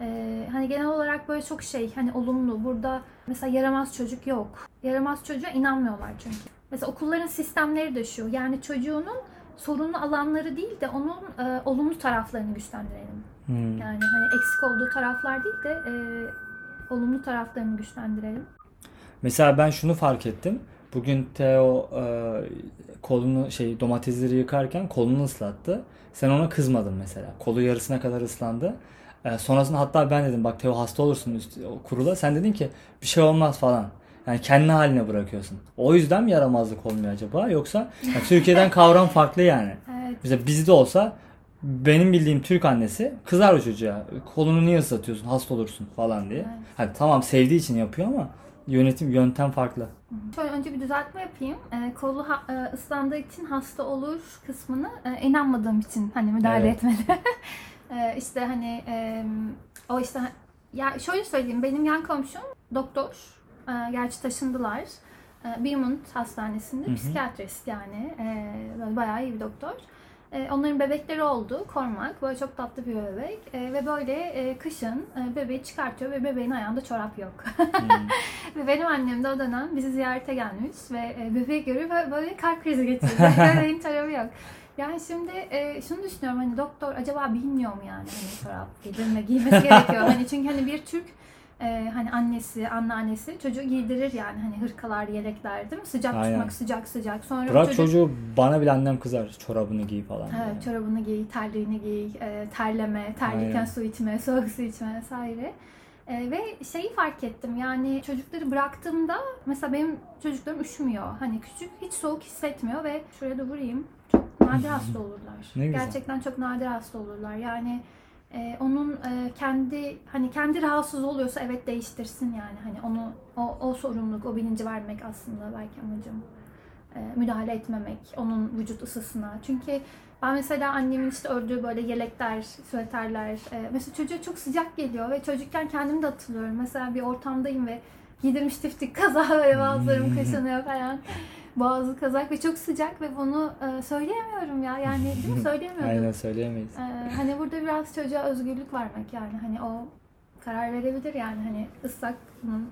ee, hani genel olarak böyle çok şey hani olumlu. Burada mesela yaramaz çocuk yok. Yaramaz çocuğa inanmıyorlar çünkü. Mesela okulların sistemleri de şu. Yani çocuğunun sorunlu alanları değil de onun e, olumlu taraflarını güçlendirelim. Hmm. Yani hani eksik olduğu taraflar değil de e, olumlu taraflarını güçlendirelim. Mesela ben şunu fark ettim. Bugün Theo e, kolunu şey domatesleri yıkarken kolunu ıslattı. Sen ona kızmadın mesela. Kolu yarısına kadar ıslandı. E, sonrasında hatta ben dedim bak Theo hasta olursun üst, kurula. Sen dedin ki bir şey olmaz falan. Yani kendi haline bırakıyorsun. O yüzden mi yaramazlık olmuyor acaba? Yoksa ya Türkiye'den kavram farklı yani. Evet. Mesela bizde olsa benim bildiğim Türk annesi kızar o çocuğa. Kolunu niye ıslatıyorsun? Hasta olursun falan diye. Evet. Hani tamam sevdiği için yapıyor ama yönetim yöntem farklı. Şöyle önce bir düzeltme yapayım. Ee, kolu ha- e, ıslandığı için hasta olur kısmını e, inanmadığım için hani müdahale Evet. etmedi. e, işte hani e, o işte ya şöyle söyleyeyim benim yan komşum doktor. E, gerçi taşındılar. E, Beaumont Hastanesi'nde Hı hı. psikiyatrist yani. E, böyle bayağı iyi bir doktor. E, onların bebekleri oldu. Kormak. Böyle çok tatlı bir bebek. E, ve böyle e, kışın e, bebeği çıkartıyor ve bebeğin ayağında çorap yok. Ve benim annem de o dönem bizi ziyarete gelmiş ve e, bebeği görüp böyle- böyle kalp krizi geçirdi. Bebeğin çorabı yok. Yani şimdi e, şunu düşünüyorum hani doktor acaba bilmiyor mu yani hani çorap giydirme giymesi gerekiyor. hani çünkü hani bir Türk e, hani annesi, anneannesi çocuğu giydirir yani hani hırkalar, yelekler değil mi? Sıcak Aynen. tutmak sıcak sıcak. Sonra Bırak çocuk çocuğu bana bile annem kızar çorabını giy falan. Evet, çorabını giy, terliğini giy, e, terleme, terliyken Aynen. su içme, soğuk su içme vesaire. E, ve şeyi fark ettim yani çocukları bıraktığımda mesela benim çocuklarım üşümüyor. Hani küçük hiç soğuk hissetmiyor ve şuraya da vurayım. Çok nadir hasta olurlar. Gerçekten çok nadir hasta olurlar. Yani e, onun e, kendi hani kendi rahatsız oluyorsa evet değiştirsin yani. Hani onu o, o sorumluluk, o bilinci vermek aslında belki amacım. e, müdahale etmemek onun vücut ısısına. Çünkü ben mesela annemin işte ördüğü böyle yelekler, süveterler. e, mesela çocuğa çok sıcak geliyor ve çocukken kendimi de hatırlıyorum. Mesela bir ortamdayım ve giydirmiş tiftik kazak ve bazılarım kaşınıyor falan. Boğazı kazak ve çok sıcak ve bunu e, söyleyemiyorum ya. Yani değil mi? Söyleyemiyorum. Aynen söyleyemeyiz. Ee, hani burada biraz çocuğa özgürlük vermek yani hani o karar verebilir yani hani ıslak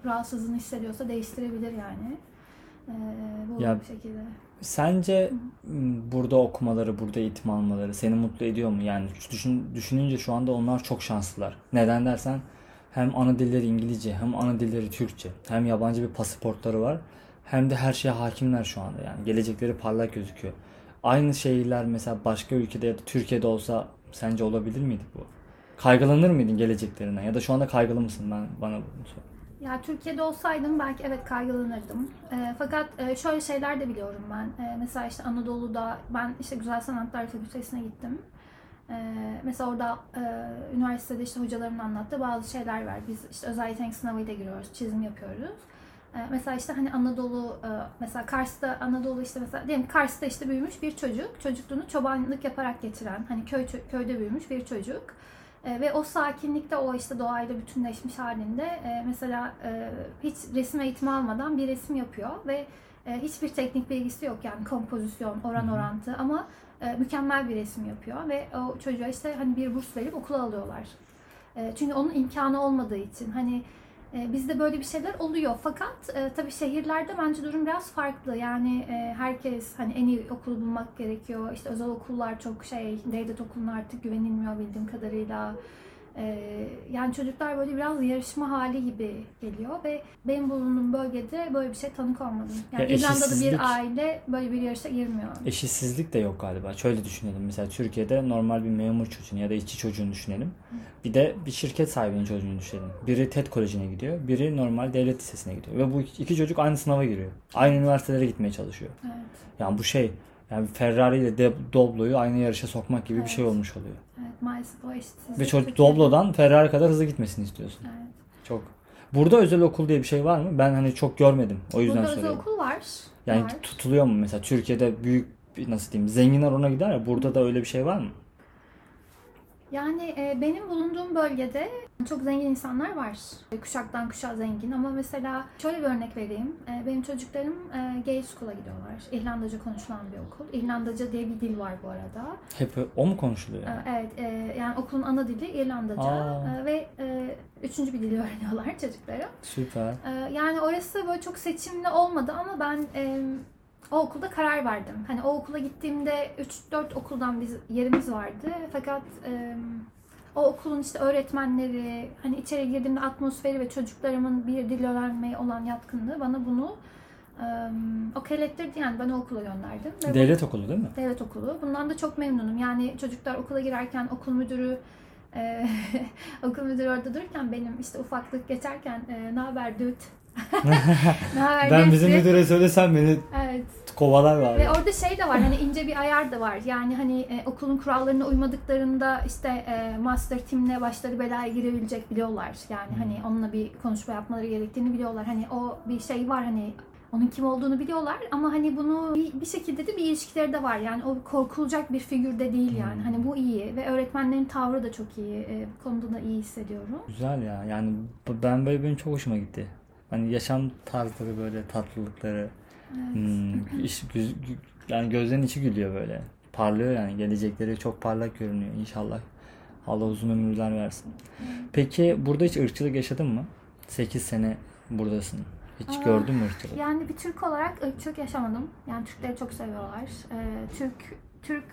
rahatsızlığını hissediyorsa değiştirebilir yani. Ee, bu Ya- şekilde. Sence m, burada okumaları, burada eğitim almaları seni mutlu ediyor mu? Yani düşün, düşününce şu anda onlar çok şanslılar. Neden dersen hem ana dilleri İngilizce, hem ana dilleri Türkçe, hem yabancı bir pasaportları var, hem de her şeye hakimler şu anda yani. Gelecekleri parlak gözüküyor. Aynı şeyler mesela başka ülkede ya da Türkiye'de olsa sence olabilir miydi bu? Kaygılanır mıydın geleceklerinden ya da şu anda kaygılı mısın? Ben bana bunu sor. Ya Türkiye'de olsaydım belki evet kaygılanırdım. Ee, fakat e, şöyle şeyler de biliyorum ben. Ee, mesela işte Anadolu'da ben işte Güzel Sanatlar Fakültesine gittim. Ee, mesela orada e, üniversitede işte hocalarımın anlattığı bazı şeyler var. Biz işte özel yetenek sınavıyla giriyoruz, çizim yapıyoruz. Ee, mesela işte hani Anadolu, e, mesela Kars'ta Anadolu işte mesela diyelim Kars'ta işte büyümüş bir çocuk, çocukluğunu çobanlık yaparak geçiren, hani köy köyde büyümüş bir çocuk. E, ve o sakinlikte o işte doğayla bütünleşmiş halinde e, mesela hiç resim eğitimi almadan bir resim yapıyor ve hiçbir teknik bilgisi yok yani kompozisyon, oran orantı ama mükemmel bir resim yapıyor ve o çocuğa işte hani bir burs verip okula alıyorlar. Çünkü onun imkanı olmadığı için hani bizde böyle bir şeyler oluyor fakat e, tabii şehirlerde bence durum biraz farklı. Yani e, herkes hani en iyi okulu bulmak gerekiyor. İşte özel okullar çok şey, devlet okuluna artık güvenilmiyor bildiğim kadarıyla. E, yani çocuklar böyle biraz yarışma hali gibi geliyor ve benim bulunduğum bölgede böyle bir şey tanık olmadım. Yani Ya İrlanda'da bir aile böyle bir yarışa girmiyor. Eşitsizlik de yok galiba. Şöyle düşünelim. Mesela Türkiye'de normal bir memur çocuğunu ya da işçi çocuğunu düşünelim. Bir de bir şirket sahibinin çocuğunu düşünelim. Biri TED Koleji'ne gidiyor. Biri normal devlet lisesine gidiyor. Ve bu iki çocuk aynı sınava giriyor. Aynı üniversitelere gitmeye çalışıyor. Evet. Yani bu şey yani Ferrari ile Doblo'yu aynı yarışa sokmak gibi bir şey Evet. olmuş oluyor. Maalesef o eşitsizlik. Ve çocuk Doblo'dan Ferrari kadar hızlı gitmesini istiyorsun. Evet. Çok. Burada özel okul diye bir şey var mı? Ben hani çok görmedim. O yüzden Burada özel soruyorum. okul var. Yani var. tutuluyor mu mesela Türkiye'de büyük nasıl diyeyim zenginler ona gider ya burada da öyle bir şey var mı? Yani e, benim bulunduğum bölgede çok zengin insanlar var. E, Kuşaktan kuşağa zengin ama mesela şöyle bir örnek vereyim. E, benim çocuklarım e, Gay School'a gidiyorlar. İrlandaca konuşulan bir okul. İrlandaca diye bir dil var bu arada. Hep o mu konuşuluyor? E, Yani? evet, e, yani okulun ana dili İrlandaca Aa. E, ve e, üçüncü bir dili öğreniyorlar çocuklarım. Süper. E, yani orası böyle çok seçimli olmadı ama ben e, o okulda karar verdim. Hani o okula gittiğimde 3-4 okuldan biz yerimiz vardı. Fakat e, o okulun işte öğretmenleri, hani içeri girdiğimde atmosferi ve çocuklarımın bir dil öğrenmeye olan yatkınlığı bana bunu e, okeylettirdi. Yani ben o okula gönderdim. Ve bu- Devlet okulu değil mi? devlet okulu. Bundan da çok memnunum. Yani çocuklar okula girerken okul müdürü okul müdürü orada dururken benim işte ufaklık geçerken e, ne haber dude? Ben bizim gençlik?" müdüre söylesem beni Evet. kovalar var. Ve orada şey de var hani ince bir ayar da var. Yani hani e, okulun kurallarına uymadıklarında işte e, master team'le başları belaya girebilecek biliyorlar. Yani Hmm. hani onunla bir konuşma yapmaları gerektiğini biliyorlar. Hani o bir şey var hani onun kim olduğunu biliyorlar ama hani bunu bir, bir şekilde de bir ilişkileri de var. Yani o korkulacak bir figür de değil yani. Hmm. Hani bu iyi ve öğretmenlerin tavrı da çok iyi. E, bu konuda da iyi hissediyorum. Güzel ya. Yani ben böyle benim çok hoşuma gitti. Hani yaşam tarzları böyle tatlılıkları. Hmm, iş- güz- gü- yani gözlerin içi gülüyor böyle. Parlıyor yani. Gelecekleri çok parlak görünüyor. İnşallah Allah uzun ömürler versin. Peki burada hiç ırkçılık yaşadın mı? 8 sene buradasın. Hiç Aa, gördün mü ırkçılık? Yani bir Türk olarak ırkçılık yaşamadım. Yani Türkleri çok seviyorlar. Ee, Türk Türk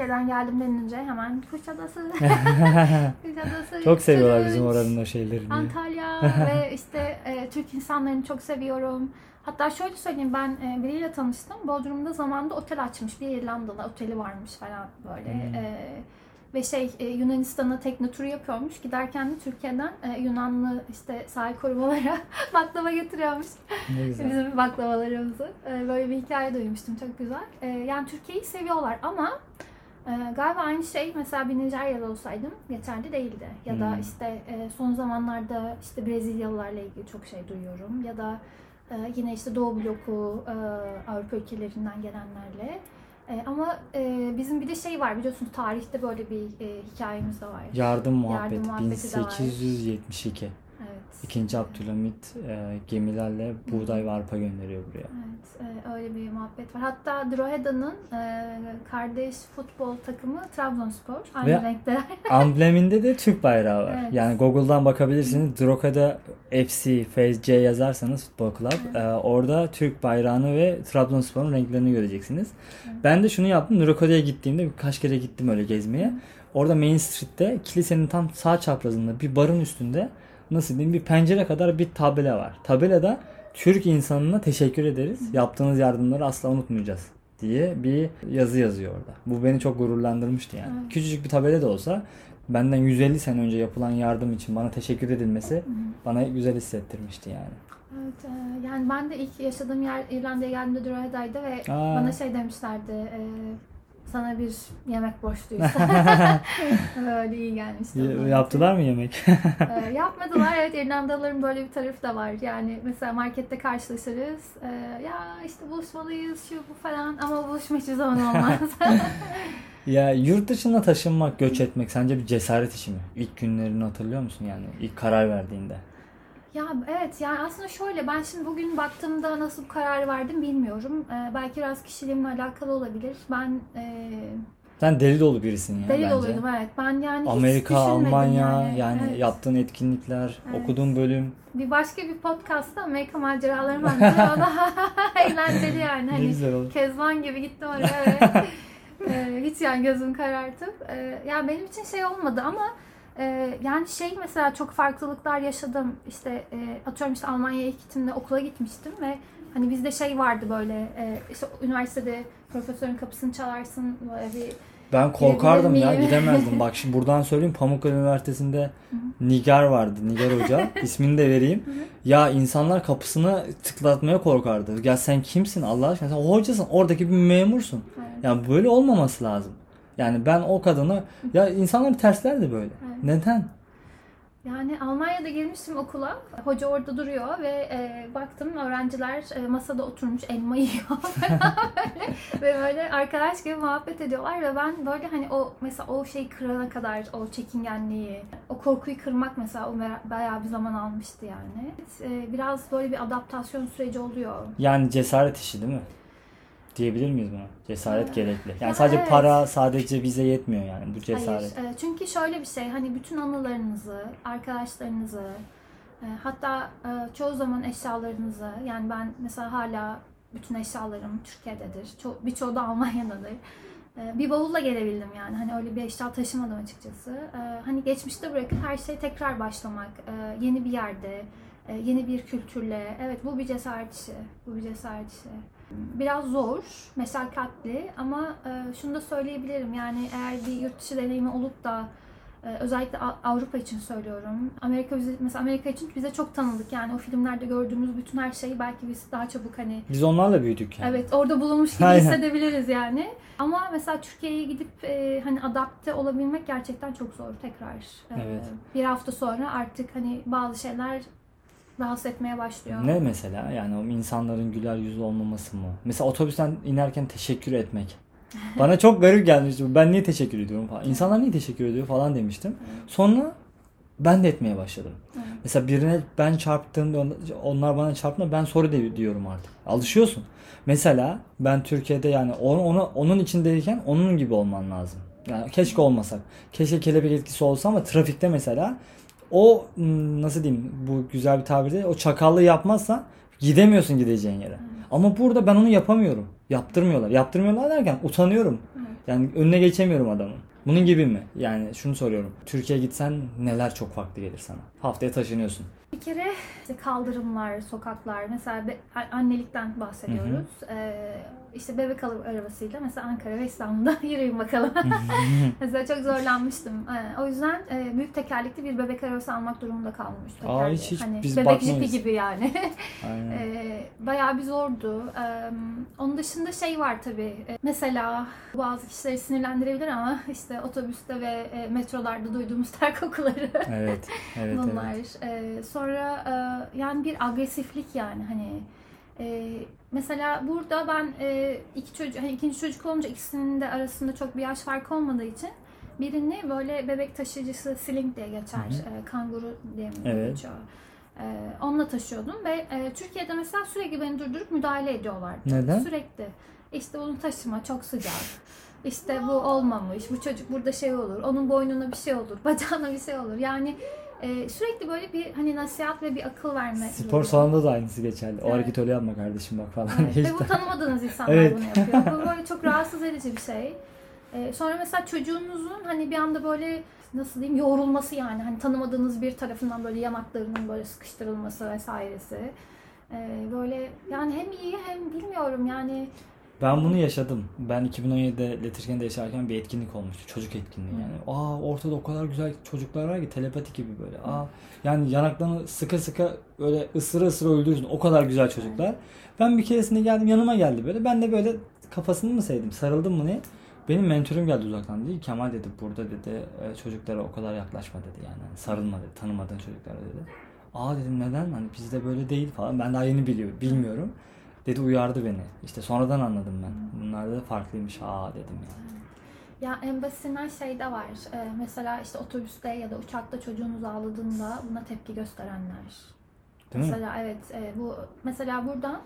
Türkiye'den geldim denince hemen Kuşadası. Kuşadası. Çok seviyorlar bizim oranın o şeylerini. Antalya ve işte e, Türk insanlarını çok seviyorum. Hatta şöyle söyleyeyim ben e, biriyle tanıştım. Bodrum'da zamanında otel açmış. Bir İrlandalı oteli varmış falan böyle. Hmm. E, ve şey e, Yunanistan'a tekne turu yapıyormuş. Giderken de Türkiye'den e, Yunanlı işte sahil korumalara baklava getiriyormuş. Ne güzel. Bizim baklavalarımızı. Ee, Böyle bir hikaye duymuştum. Çok güzel. Ee, Yani Türkiye'yi seviyorlar ama e, galiba aynı şey mesela bir Nijeryalı olsaydım geçerli değildi. Ya da Hmm. işte e, son zamanlarda işte Brezilyalılarla ilgili çok şey duyuyorum. Ya da E, yine işte Doğu bloku, e, Avrupa ülkelerinden gelenlerle. E, ama e, bizim bir de şey var biliyorsunuz tarihte böyle bir e, hikayemiz de var. Yardım muhabbeti, muhabbeti de var. 1872. Evet. İkinci Abdülhamit e, gemilerle buğday ve arpa gönderiyor buraya. Evet, e, öyle bir muhabbet var. Hatta Drogheda'nın e, kardeş futbol takımı Trabzonspor. Aynı Ve- renkler. Ambleminde de Türk bayrağı var. Evet. Yani Google'dan bakabilirsiniz. Drogheda FC Phase C yazarsanız futbol club e, orada Türk bayrağını ve Trabzonspor'un renklerini göreceksiniz. Ben de şunu yaptım. Drogheda'ya gittiğimde birkaç kere gittim öyle gezmeye. Orada Main Street'te kilisenin tam sağ çaprazında bir barın üstünde nasıl diyeyim bir pencere kadar bir tabela var. Tabelada Türk insanına teşekkür ederiz. Yaptığınız yardımları asla unutmayacağız diye bir yazı yazıyor orada. Bu beni çok gururlandırmıştı yani. Evet. Küçücük bir tabela da olsa benden 150 sene önce yapılan yardım için bana teşekkür edilmesi bana güzel hissettirmişti yani. Evet, e, yani ben de ilk yaşadığım yer İrlanda'ya geldiğimde Drogheda'ydı ve Aa. bana şey demişlerdi. e, sana bir yemek borçluyuz. Böyle iyi gelmişti. Yaptılar mı yemek? E, yapmadılar. Evet İrlandalıların böyle bir tarafı da var. Yani mesela markette karşılaşırız. E, ya işte buluşmalıyız şu bu falan ama buluşma hiçbir zaman olmaz. ya yurt dışına taşınmak, göç etmek sence bir cesaret işi mi? İlk günlerini hatırlıyor musun yani? İlk karar verdiğinde. Ya evet yani aslında şöyle ben şimdi bugün baktığımda nasıl bu kararı verdim bilmiyorum. Ee, belki biraz kişiliğimle alakalı olabilir. Ben e, Sen deli dolu birisin ya deli bence. doluydum evet. Ben yani hiç Amerika, düşünmedim Almanya yani, Evet. yaptığın etkinlikler, Evet. okuduğun bölüm. Bir başka bir podcastta Amerika maceralarım anlatıyor. O da eğlenceli yani. Ne Hani güzel olur. Kezban gibi gittim oraya ve e, hiç yani gözüm karartıp. E, yani benim için şey olmadı ama e, yani şey mesela çok farklılıklar yaşadım. İşte e, atıyorum işte Almanya'ya ilk gittiğimde okula gitmiştim ve hani bizde şey vardı böyle e, işte üniversitede profesörün kapısını çalarsın böyle bir Ben korkardım ya gidemezdim. Bak şimdi buradan söyleyeyim Pamukkale Üniversitesi'nde Nigar vardı. Nigar Hoca. İsmini de vereyim. Ya insanlar kapısını tıklatmaya korkardı. Ya sen kimsin Allah aşkına? Sen hocasın. Oradaki bir memursun. Evet. Yani böyle olmaması lazım. Yani ben o kadını ya insanlar terslerdi böyle. Evet. Neden? Yani Almanya'da girmiştim okula. Hoca orada duruyor ve e, baktım öğrenciler e, masada oturmuş elma yiyor böyle. ve böyle arkadaş gibi muhabbet ediyorlar ve ben böyle hani o mesela o şeyi kırana kadar o çekingenliği, o korkuyu kırmak mesela o bayağı bir zaman almıştı yani. E, biraz böyle bir adaptasyon süreci oluyor. Yani cesaret işi değil mi? Diyebilir miyiz buna? Cesaret Ee, gerekli. Yani ya sadece evet. para sadece bize yetmiyor yani bu cesaret. Hayır. e, çünkü şöyle bir şey hani bütün anılarınızı, arkadaşlarınızı, e, hatta e, çoğu zaman eşyalarınızı yani ben mesela hala bütün eşyalarım Türkiye'dedir. Ço- birçoğu da Almanya'dadır. Bir bavulla gelebildim yani. Hani öyle bir eşya taşımadım açıkçası. Hani geçmişte bırakıp her şey tekrar başlamak, yeni bir yerde, yeni bir kültürle. Evet bu bir cesaret işi. Bu bir cesaret işi. Biraz zor, meşakkatli ama e, şunu da söyleyebilirim. Yani eğer bir yurt dışı deneyimi olup da e, özellikle Avrupa için söylüyorum. Amerika bize, mesela Amerika için bize çok tanıdık. Yani o filmlerde gördüğümüz bütün her şeyi belki biz daha çabuk hani Biz onlarla büyüdük yani. Evet orada bulunmuş gibi hissedebiliriz yani. Ama mesela Türkiye'ye gidip e, hani adapte olabilmek gerçekten çok zor tekrar. E, Evet. Bir hafta sonra artık hani bazı şeyler rahatsız etmeye başlıyor. Ne mesela? Yani o insanların güler yüzlü olmaması mı? Mesela otobüsten inerken teşekkür etmek. Bana çok garip gelmişti. Ben niye teşekkür ediyorum falan. İnsanlar niye teşekkür ediyor falan demiştim. Sonra ben de etmeye başladım. Evet. Mesela birine ben çarptığımda onlar bana çarptığında ben de diyorum artık. Alışıyorsun. Mesela ben Türkiye'de yani onu, onu onun içindeyken onun gibi olman lazım. Yani keşke olmasak. Keşke kelebek etkisi olsa ama trafikte mesela o hmm, nasıl diyeyim bu güzel bir tabir değil. O çakallığı yapmazsa gidemiyorsun gideceğin yere. Ama burada ben onu yapamıyorum. Yaptırmıyorlar. Yaptırmıyorlar derken utanıyorum. Evet. Yani önüne geçemiyorum adamın. Bunun gibi mi? Yani şunu soruyorum. Türkiye'ye gitsen neler çok farklı gelir sana? Haftaya taşınıyorsun. Bir kere işte kaldırımlar, sokaklar, mesela annelikten bahsediyoruz. Ee, işte bebek arabasıyla mesela Ankara ve İstanbul'da yürüyün bakalım. mesela çok zorlanmıştım. Ee, o yüzden e, büyük tekerlekli bir bebek arabası almak durumunda kalmış. Aa, hiç- hiç hani biz bebek jipi gibi yani. Aynen. Ee, bayağı bir zordu. Ee, onun dışında şey var tabii. Mesela bazı kişileri sinirlendirebilir ama işte otobüste ve e, metrolarda duyduğumuz ter kokuları. Evet. Evet Bunlar. evet. Sonra e, yani bir agresiflik yani hani E, mesela burada ben e, iki çocuk, hani ikinci çocuk olunca ikisinin de arasında çok bir yaş farkı olmadığı için birini böyle bebek taşıyıcısı sling diye geçer. E, kanguru diye mi Evet. geçiyor? E, onunla taşıyordum ve e, Türkiye'de mesela sürekli beni durdurup müdahale ediyorlardı. Neden? Sürekli. İşte bunu taşıma çok sıcak. İşte bu olmamış. Bu çocuk burada şey olur. Onun boynuna bir şey olur. Bacağına bir şey olur. Yani e, sürekli böyle bir hani nasihat ve bir akıl verme. Spor salonunda da aynısı geçerli. O Evet. hareketi öyle yapma kardeşim bak falan. Evet, ve bu tanımadığınız insanlar Evet. bunu yapıyor. Bu böyle çok rahatsız edici bir şey. Ee, sonra mesela çocuğunuzun hani bir anda böyle nasıl diyeyim yoğrulması yani hani tanımadığınız bir tarafından böyle yanaklarının böyle sıkıştırılması vesairesi. Ee, böyle yani hem iyi hem bilmiyorum yani Ben bunu yaşadım. Ben 2017'de Letirken'de yaşarken bir etkinlik olmuştu. Çocuk etkinliği yani. Aa ortada o kadar güzel çocuklar var ki telepati gibi böyle. Aa yani yanaklarını sıkı sıkı öyle ısıra ısıra öldürürsün. O kadar güzel çocuklar. Ben bir keresinde geldim yanıma geldi böyle. Ben de böyle kafasını mı sevdim sarıldım mı ne? Benim mentörüm geldi uzaktan dedi. Kemal dedi burada dedi e, çocuklara o kadar yaklaşma dedi yani. Hani sarılma dedi tanımadığın çocuklara dedi. Aa dedim neden? Hani bizde böyle değil falan. Ben daha yeni biliyor, bilmiyorum. Dedi uyardı beni. İşte sonradan anladım ben. Bunlar da farklıymış. Aa dedim yani. Ya en basitinden şey de var. Ee, mesela işte otobüste ya da uçakta çocuğunuz ağladığında buna tepki gösterenler. Değil mi? mesela evet e, bu mesela buradan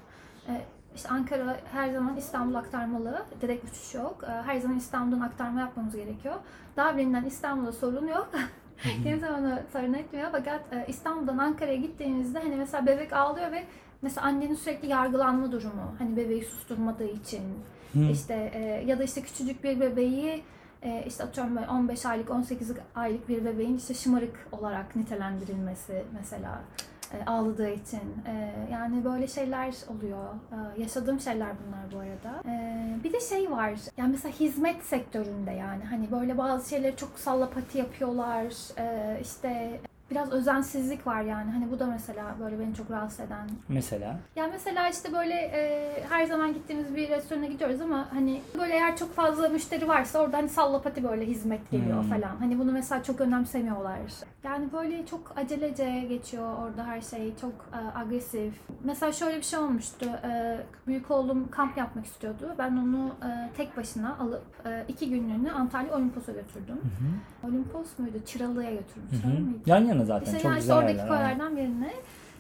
e, işte Ankara her zaman İstanbul aktarmalı. Direkt uçuş yok. E, her zaman İstanbul'dan aktarma yapmamız gerekiyor. Dublin'den İstanbul'a sorun yok. Kimse bana sorun etmiyor. Fakat e, İstanbul'dan Ankara'ya gittiğinizde hani mesela bebek ağlıyor ve mesela annenin sürekli yargılanma durumu. Hani bebeği susturmadığı için. Hı. İşte e, ya da işte küçücük bir bebeği e, işte atıyorum böyle 15 aylık 18 aylık bir bebeğin işte şımarık olarak nitelendirilmesi mesela e, ağladığı için E, yani böyle şeyler oluyor. E, yaşadığım şeyler bunlar bu arada. E, bir de şey var. Yani mesela hizmet sektöründe yani hani böyle bazı şeyleri çok sallapati yapıyorlar. E, işte biraz özensizlik var yani. Hani bu da mesela böyle beni çok rahatsız eden Mesela. ya mesela işte böyle e, her zaman gittiğimiz bir restorana gidiyoruz ama hani böyle eğer çok fazla müşteri varsa orada hani sallapati böyle hizmet geliyor Hmm. falan. Hani bunu mesela çok önemsemiyorlar. Yani böyle çok acelece geçiyor orada her şey. Çok e, agresif. Mesela şöyle bir şey olmuştu. E, büyük oğlum kamp yapmak istiyordu. Ben onu e, tek başına alıp e, iki günlüğünü Antalya Olimpos'a götürdüm. Olimpos muydu? Çıralı'ya götürdüm. Hı Çıralı hı. mıydı? Yan yana zaten. İşte Çok yani işte güzel oradaki yerler. koylardan birine.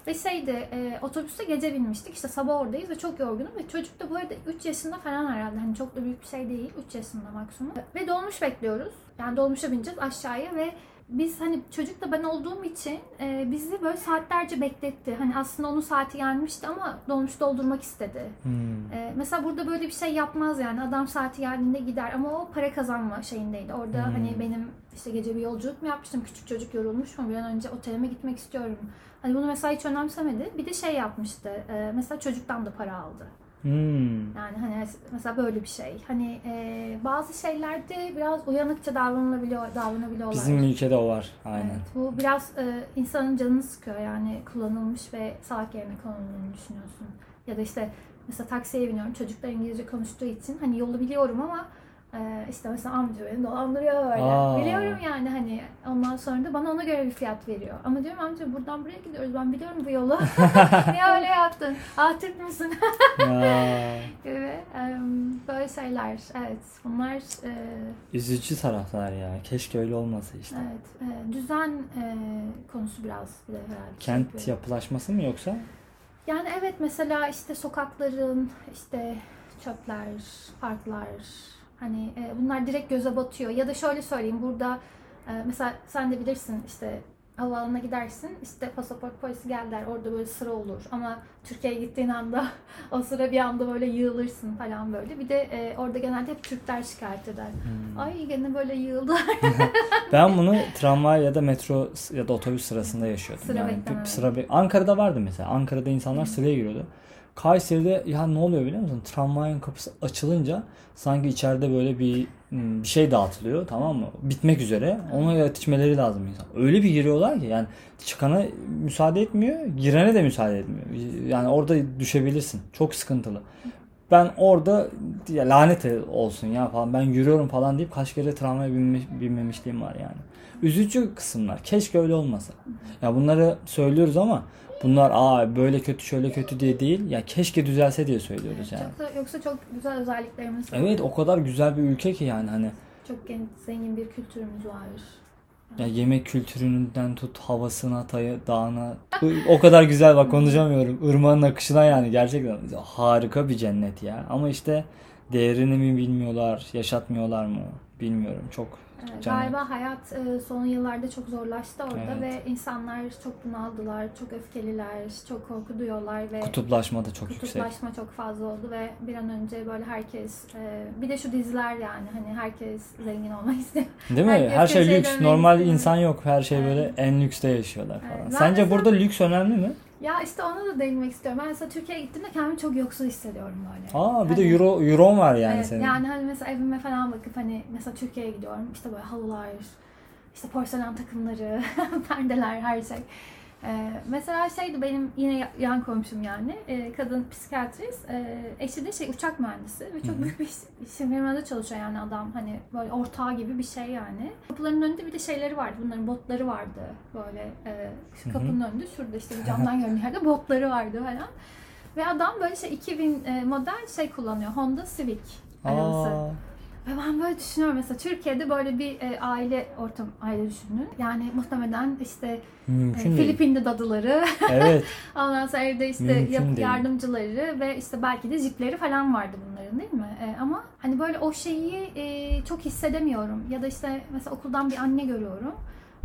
Ve şeydi, e, otobüste gece binmiştik. İşte sabah oradayız ve çok yorgunum. Ve çocuk da bu arada 3 yaşında falan herhalde. Hani çok da büyük bir şey değil. 3 yaşında maksimum. Ve dolmuş bekliyoruz. Yani dolmuşa bineceğiz aşağıya ve biz hani çocuk da ben olduğum için e, bizi böyle saatlerce bekletti. Hani aslında onun saati gelmişti ama dolmuş doldurmak istedi. Hmm. E, mesela burada böyle bir şey yapmaz yani. Adam saati geldiğinde gider ama o para kazanma şeyindeydi. Orada Hmm. hani benim işte gece bir yolculuk mu yapmıştım? Küçük çocuk yorulmuş mu? Bir an önce otelime gitmek istiyorum. Hani bunu mesela hiç önemsemedi. Bir de şey yapmıştı. e, mesela çocuktan da para aldı. Hmm. Yani hani mesela böyle bir şey. Hani e, bazı şeylerde biraz uyanıkça davranılabiliyor, davranabiliyorlar. Bizim ülkede o var. Aynen. Evet, bu biraz e, insanın canını sıkıyor yani kullanılmış ve salak yerine kullanıldığını düşünüyorsun. Ya da işte mesela taksiye biniyorum çocuklar İngilizce konuştuğu için hani yolu biliyorum ama e, işte mesela amca beni dolandırıyor böyle. Aa. Biliyorum yani hani ondan sonra da bana ona göre bir fiyat veriyor. Ama diyorum amca buradan buraya gidiyoruz ben biliyorum bu yolu. Niye öyle yaptın? Ah Türk müsün? Gibi böyle şeyler. Evet bunlar e, üzücü taraflar ya. Keşke öyle olmasa işte. Evet, e, düzen e, konusu biraz bir de herhalde. Kent yapıyor. yapılaşması mı yoksa? Yani evet mesela işte sokakların işte çöpler, parklar hani e, bunlar direkt göze batıyor. Ya da şöyle söyleyeyim burada e, mesela sen de bilirsin işte havaalanına gidersin işte pasaport polisi gel der orada böyle sıra olur ama Türkiye'ye gittiğin anda o sıra bir anda böyle yığılırsın falan böyle. Bir de e, orada genelde hep Türkler şikayet eder. Hmm. Ay gene böyle yığıldılar. Ben bunu tramvay ya da metro ya da otobüs sırasında yaşıyordum. Sıra yani bir sıra be- Ankara'da vardı mesela. Ankara'da insanlar sıraya giriyordu. Kayseri'de ya ne oluyor biliyor musun? Tramvayın kapısı açılınca sanki içeride böyle bir hmm, bir şey dağıtılıyor tamam mı? Bitmek üzere. Ona yetişmeleri lazım insan. Öyle bir giriyorlar ki yani çıkana müsaade etmiyor, girene de müsaade etmiyor. Yani orada düşebilirsin. Çok sıkıntılı. Ben orada ya lanet olsun ya falan ben yürüyorum falan deyip kaç kere tramvaya binme, binmemişliğim var yani. Üzücü kısımlar. Keşke öyle olmasa. Ya bunları söylüyoruz ama bunlar aa böyle kötü şöyle kötü diye değil. Ya keşke düzelse diye söylüyoruz yani. Çok da, yoksa çok güzel özelliklerimiz var. Evet o kadar güzel bir ülke ki yani hani Çok gen- zengin bir kültürümüz var. ya yemek kültüründen tut havasına, tayı, dağına o kadar güzel bak konuşamıyorum. Irmağın akışına yani gerçekten harika bir cennet ya. Ama işte değerini mi bilmiyorlar, yaşatmıyorlar mı bilmiyorum. Çok cennet. Galiba hayat e, son yıllarda çok zorlaştı orada Evet. ve insanlar çok bunaldılar, çok öfkeliler, çok korku duyuyorlar ve Kutuplaşma da çok yüksek. kutuplaşma çok fazla oldu ve bir an önce böyle herkes e, bir de şu diziler yani hani herkes zengin olmak istiyor. Değil mi? Herkes Her şey lüks. Normal istiyor. insan yok. Her şey böyle en lükste yaşıyorlar falan. Evet. Sence burada lüks önemli mi? Ya işte ona da değinmek istiyorum. Ben mesela Türkiye'ye gittiğimde kendimi çok yoksul hissediyorum böyle. Aa bir de Hani- euro euro var yani Evet, senin. yani hani mesela evime falan bakıp hani mesela Türkiye'ye gidiyorum işte böyle halılar, işte porselen takımları, perdeler her şey. Ee, mesela şeydi benim yine yan komşum yani e, kadın psikiyatrist e, eşi de şey uçak mühendisi ve çok büyük bir iş- firmada çalışıyor yani adam hani böyle ortağı gibi bir şey yani. Kapıların önünde bir de şeyleri vardı bunların botları vardı böyle e, şu kapının önünde şurada işte bir camdan görünen yerde botları vardı falan. Ve adam böyle şey 2000 e, model şey kullanıyor Honda Civic arabası. Ve ben böyle düşünüyorum mesela Türkiye'de böyle bir e, aile ortam aile düşünün. Yani muhtemelen işte e, mümkün değil. Filipinli dadıları, Evet. ondan sonra evde işte Mümkün değil. yardımcıları ve işte belki de jipleri falan vardı bunların değil mi? E, ama hani böyle o şeyi e, çok hissedemiyorum. Ya da işte mesela okuldan bir anne görüyorum.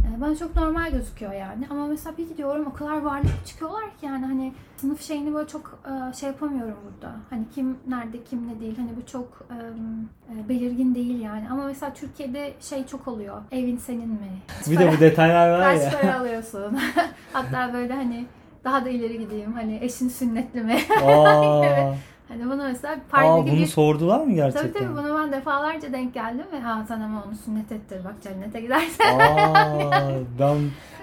E, bana çok normal gözüküyor yani. Ama mesela bir gidiyorum o kadar varlıklı çıkıyorlar ki yani hani sınıf şeyini böyle çok e, şey yapamıyorum burada. Hani kim nerede kim ne değil. Hani bu çok e, e, belirgin değil yani. Ama mesela Türkiye'de şey çok oluyor. Evin senin mi? Bir de bu detaylar var Kaç ya. para alıyorsun? Hatta böyle hani daha da ileri gideyim. Hani eşin sünnetli mi? Aa, hani bunu mesela aa park gibi bunu sordular mı Tabii gerçekten? tabii bunu ben defalarca denk geldim ve ha sen ama onu sünnet ettir bak cennete gidersen. Aa, ben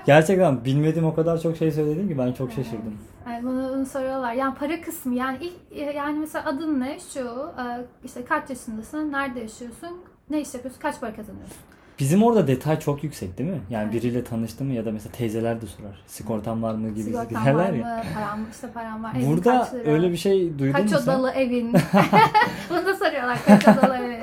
gerçekten bilmediğim o kadar çok şey söyledin ki ben çok şaşırdım. Yani bunu, bunu soruyorlar. Yani para kısmı yani ilk yani mesela adın ne? Şu e, işte kaç yaşındasın? Nerede yaşıyorsun? Ne iş yapıyorsun? Kaç para kazanıyorsun? Bizim orada detay çok yüksek değil mi? Yani biriyle tanıştın mı ya da mesela teyzeler de sorar. Sigortan var mı gibi Sigortan giderler var ya. mı? Param işte param var. Evin Burada kaç lira? öyle bir şey duydun Kaç mu sen? odalı evin? Bunu da soruyorlar. Kaç odalı evin?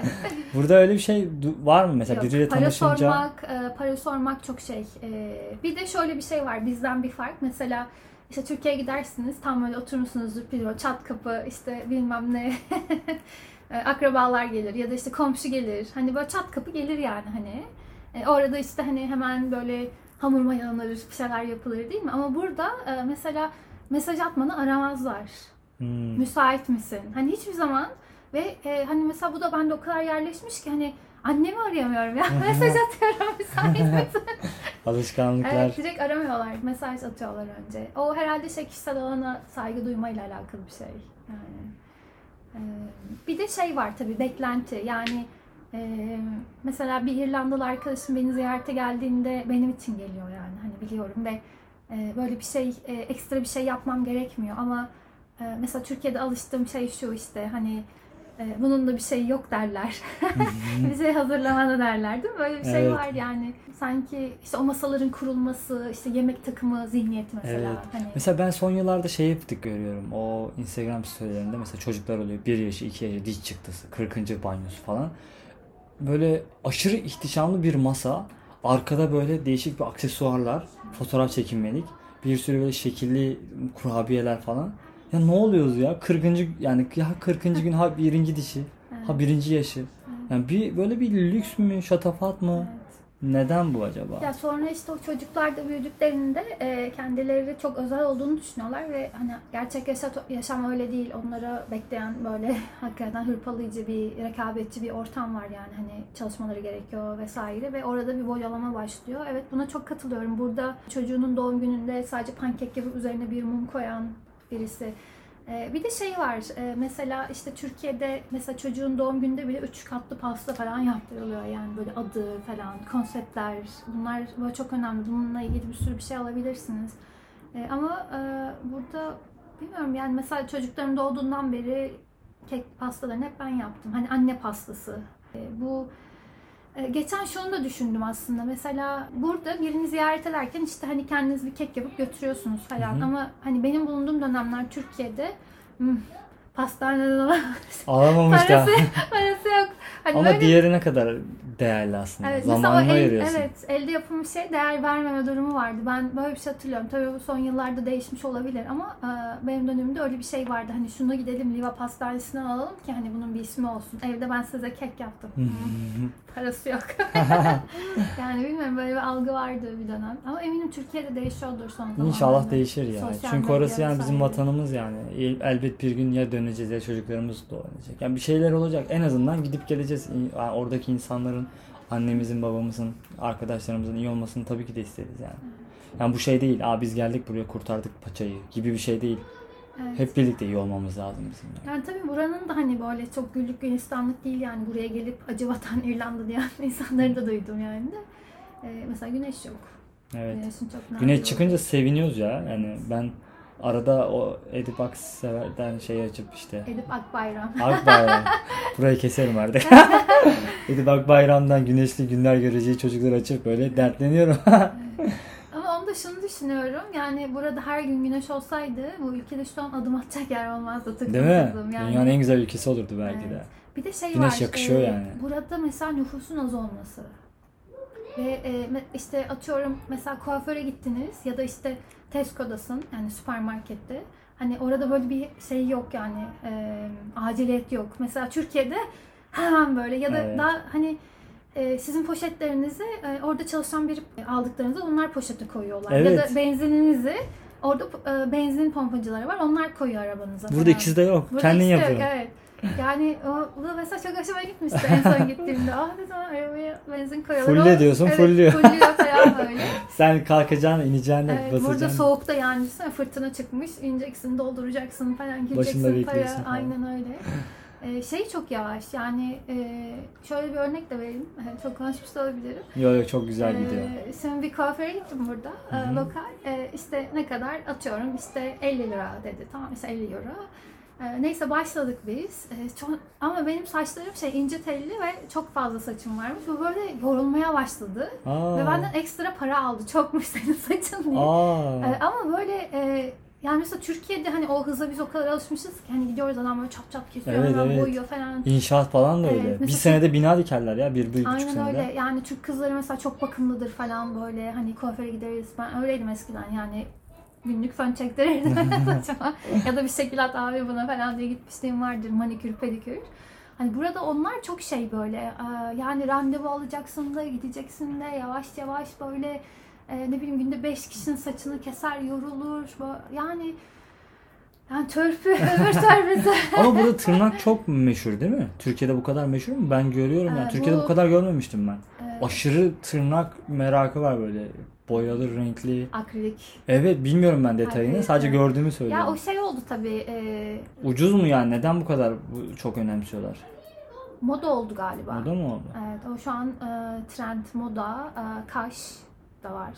Burada öyle bir şey du- var mı mesela Yok, biriyle para tanışınca? sormak, e, para sormak çok şey. E, bir de şöyle bir şey var bizden bir fark. Mesela işte Türkiye'ye gidersiniz tam böyle oturmuşsunuzdur bir çat kapı işte bilmem ne akrabalar gelir ya da işte komşu gelir. Hani böyle çat kapı gelir yani hani. E, orada işte hani hemen böyle hamur mayalanır, bir şeyler yapılır değil mi? Ama burada e, mesela mesaj atmanı aramazlar Hmm. müsait misin? Hani hiçbir zaman ve e, hani mesela bu da bende o kadar yerleşmiş ki hani annemi arayamıyorum ya. Mesaj atıyorum müsait misin? Alışkanlıklar. evet, direkt aramıyorlar. Mesaj atıyorlar önce. O herhalde şey kişisel alana saygı duymayla alakalı bir şey. Yani. E, bir de şey var tabii beklenti. Yani e, mesela bir İrlandalı arkadaşım beni ziyarete geldiğinde benim için geliyor yani. Hani biliyorum ve e, böyle bir şey e, ekstra bir şey yapmam gerekmiyor ama mesela Türkiye'de alıştığım şey şu işte hani e, bunun da bir şey yok derler. bir şey hazırlamalı derler değil mi? Böyle bir şey Evet. var yani. Sanki işte o masaların kurulması, işte yemek takımı zihniyeti mesela. Evet. Hani Mesela ben son yıllarda şey yaptık görüyorum. O Instagram storylerinde mesela çocuklar oluyor. 1 yaşı, 2 yaşı, diş çıktısı, 40. banyosu falan. Böyle aşırı ihtişamlı bir masa. Arkada böyle değişik bir aksesuarlar. Fotoğraf çekinmelik. Bir sürü böyle şekilli kurabiyeler falan. Ya ne oluyoruz ya? 40. yani ya 40. gün ha birinci dişi, ha birinci yaşı. Yani bir böyle bir lüks mü, şatafat mı? Evet. Neden bu acaba? Ya sonra işte o çocuklar da büyüdüklerinde e, kendileri çok özel olduğunu düşünüyorlar ve hani gerçek yaşa, yaşam öyle değil. Onlara bekleyen böyle hakikaten hırpalayıcı bir, rekabetçi bir ortam var yani hani çalışmaları gerekiyor vesaire ve orada bir boyalama başlıyor. Evet buna çok katılıyorum. Burada çocuğunun doğum gününde sadece pankek yapıp üzerine bir mum koyan birisi. Ee, bir de şey var e, mesela işte Türkiye'de mesela çocuğun doğum gününde bile üç katlı pasta falan yaptırılıyor. Yani böyle adı falan konseptler bunlar böyle çok önemli. Bununla ilgili bir sürü bir şey alabilirsiniz. Ee, ama e, burada bilmiyorum yani mesela çocukların doğduğundan beri kek pastalarını hep ben yaptım. Hani anne pastası. Bu E, Geçen şunu da düşündüm aslında. Mesela burada birini ziyaret ederken işte hani kendiniz bir kek yapıp götürüyorsunuz falan. Hı hı. Ama hani benim bulunduğum dönemler Türkiye'de hmm, pastaneden alamam. Alamamış da. parası, parası yok. Hani Ama böyle- diğeri ne kadar değerli aslında. Evet, Zamanını el- ayırıyorsun. evet, elde yapılmış şey değer vermeme durumu vardı. Ben böyle bir şey hatırlıyorum. Tabii bu son yıllarda değişmiş olabilir ama e, benim dönemimde öyle bir şey vardı. Hani şunu gidelim Liva Pastanesi'nden alalım ki hani bunun bir ismi olsun. Evde ben size kek yaptım. Parası yok. yani bilmiyorum böyle bir algı vardı bir dönem. Ama eminim Türkiye'de değişiyordur son zamanlarda. İnşallah değişir ya. Sosyal Çünkü orası yani bizim vatanımız yani. El- Elbet bir gün ya döneceğiz ya çocuklarımız da oynayacak. Yani bir şeyler olacak. En azından gidip geleceğiz. Yani oradaki insanların, annemizin, babamızın, arkadaşlarımızın iyi olmasını tabii ki de isteriz yani. Yani bu şey değil. Aa biz geldik buraya kurtardık paçayı gibi bir şey değil. Evet. Hep birlikte iyi olmamız lazım bizim. Yani. Yani tabii buranın da hani böyle çok güllük gülistanlık değil yani buraya gelip acı vatan İrlanda diyen insanları da duydum yani de. Ee, mesela güneş yok. Evet. Güneşin çok Güneş çıkınca seviniyoruz ya. Yani ben arada o Edip Aksever'den şey açıp işte Edip Akbayram. Akbayram. Burayı keserim artık. Edip Akbayram'dan güneşli günler göreceği çocuklar açıp böyle dertleniyorum. Ama onda şunu düşünüyorum yani burada her gün güneş olsaydı bu ülkede şu an adım atacak yer olmazdı. Tıklım Değil mi? tıklım Yani. Dünyanın en güzel ülkesi olurdu belki de. Evet. Bir de şey Güneş var. yakışıyor e, yani. Burada mesela nüfusun az olması. Ve e, işte atıyorum mesela kuaföre gittiniz ya da işte Tesco'dasın yani süpermarkette. Hani orada böyle bir şey yok yani e, aciliyet yok. Mesela Türkiye'de hemen böyle ya da Evet. daha hani e, sizin poşetlerinizi e, orada çalışan biri aldıklarınızı onlar poşete koyuyorlar. Ya Evet. da benzininizi orada e, benzin pompacıları var onlar koyuyor arabanıza. Burada falan. ikisi de yok. Burada Kendin yok, yapıyorsun. Evet. Yani o, bu da mesela çok hoşuma gitmişti en son gittiğimde. Ah dedim arabaya benzin. Fulle ama- diyorsun, evet, fulluyor falan böyle. Sen kalkacaksın, ineceksin, Evet, basacaksın. burada soğukta yani fırtına çıkmış. ineceksin, dolduracaksın falan, Başında gireceksin bekliyorsun paraya. falan. Aynen öyle. Ee, şey çok yavaş yani e, şöyle bir örnek de vereyim. Ee, çok konuşmuş da olabilirim. Yok yok çok güzel gidiyor. Ee, şimdi bir kuaföre gittim burada e, Hı hı. lokal. E, işte ne kadar atıyorum işte 50 lira dedi. Tamam işte 50 euro. E, neyse başladık biz. E, çok, ama benim saçlarım şey ince telli ve çok fazla saçım varmış. Bu böyle yorulmaya başladı. Aa. Ve benden ekstra para aldı. Çokmuş senin saçın diye. Aa. E, ama böyle e, yani mesela Türkiye'de hani o hıza biz o kadar alışmışız ki hani gidiyoruz adam böyle çap çap kesiyor Evet, hemen evet. boyuyor falan. İnşaat falan da öyle. Evet, bir senede bina dikerler ya. Bir, bir buçuk Aynen senede. öyle. Yani Türk kızları mesela çok bakımlıdır falan böyle. Hani kuaföre gideriz. Ben öyleydim eskiden yani. Günlük fön çektirirdim saçıma. ya da bir şekil at abi buna falan diye gitmişliğim vardır. Manikür, pedikür. Hani burada onlar çok şey böyle. e, Yani randevu alacaksın da gideceksin de yavaş yavaş böyle e, ne bileyim günde 5 kişinin saçını keser yorulur. Yani yani törpü öbür törpüsü. Ama burada tırnak çok meşhur değil mi? Türkiye'de bu kadar meşhur mu? Ben görüyorum yani. Ee, Türkiye'de bu bu- kadar görmemiştim ben. E, Aşırı tırnak merakı var böyle. Boyalı, renkli. akrilik. Evet bilmiyorum ben detayını. Evet, Sadece gördüğümü Ya söylüyorum. o şey oldu tabii. e, Ucuz mu yani? Neden bu kadar çok önemsiyorlar? moda oldu galiba. Moda mı oldu? Evet, o şu an e, trend moda, e, kaş da var.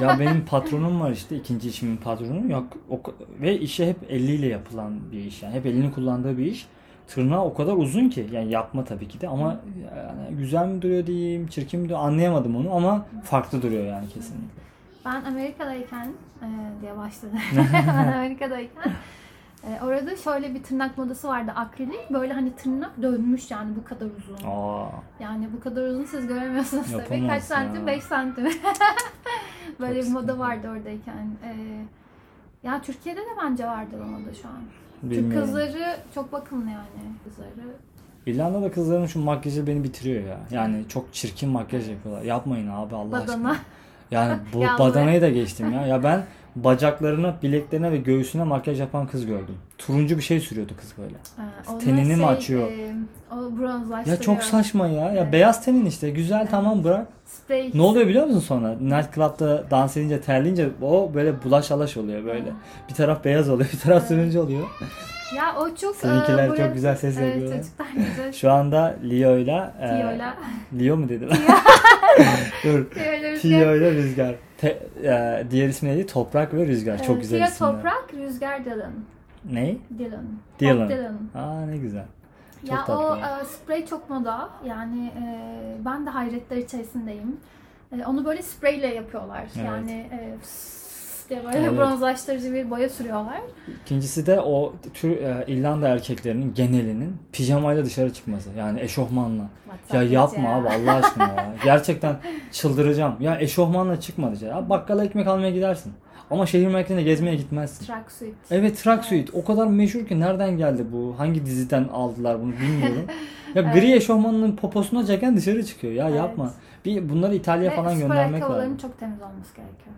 ya benim patronum var işte ikinci işimin patronu. Yok, o, ve işi hep eliyle yapılan bir iş yani. Hep elini kullandığı bir iş. Tırnağı o kadar uzun ki yani yapma tabii ki de ama yani güzel mi duruyor diyeyim, çirkin mi duruyor anlayamadım onu ama farklı duruyor yani kesinlikle. Ben Amerika'dayken e, diye başladı. ben Amerika'dayken e, orada şöyle bir tırnak modası vardı akrilik. Böyle hani tırnak dönmüş yani bu kadar uzun. Aa, Yani bu kadar uzun siz göremiyorsunuz tabii. Kaç santim? ya. 5 santim. Böyle Çok bir moda vardı oradayken. E, ya Türkiye'de de bence vardır o moda şu an. Türk bilmiyorum. kızları çok bakımlı yani. Kızları İrlanda'da kızların şu makyajı beni bitiriyor ya. Yani çok çirkin makyaj yapıyorlar. Yapmayın abi Allah aşkına. badana. Yani bu Yalnız. badanayı da geçtim ya. Ya ben bacaklarına, bileklerine ve göğsüne makyaj yapan kız gördüm. Turuncu bir şey sürüyordu kız böyle. Onlar Tenini mi şey, açıyor? e, o bronzlaştırıyor. Ya çok saçma ya. Ya Evet. beyaz tenin işte. Güzel tamam bırak. Sprey. Ne oluyor biliyor musun sonra? Nightclub'da dans edince, terleyince o böyle bulaş alaş oluyor böyle. Bir taraf beyaz oluyor, bir taraf turuncu oluyor. Ya o çok... Seninkiler e, çok güzel ses evet, yapıyorlar. çocuklar güzel. Şu anda Leo'yla e, Tiyo'yla. Leo mu dedim? Dur. Rüzgar. Tio ile Rüzgar. Te- e, diğer ismi neydi? Toprak ve Rüzgar. Çok güzel isimler. Toprak, Rüzgar Dylan. Ne? Dylan. Dylan. Bob Dylan. Aa ne güzel. Çok ya tatlı. o e, sprey çok moda. Yani e, ben de hayretler içerisindeyim. E, onu böyle spreyle yapıyorlar. Evet. Yani e, diye böyle Evet. bronzlaştırıcı bir boya sürüyorlar. İkincisi de o tür e, İrlanda erkeklerinin genelinin pijamayla dışarı çıkması. Yani eşofmanla. WhatsApp Ya yapma ya. abi Allah aşkına ya. Gerçekten çıldıracağım. Ya eşofmanla çıkma dışarı. Abi bakkala ekmek almaya gidersin. Ama şehir merkezine gezmeye gitmezsin. Tracksuit. Evet tracksuit o kadar meşhur ki nereden geldi bu? Hangi diziden aldılar bunu bilmiyorum. Ya gri eşofmanının poposuna çeken dışarı çıkıyor. Ya Evet. yapma. Bir bunları İtalya Ve falan göndermek lazım. çok temiz olması gerekiyor.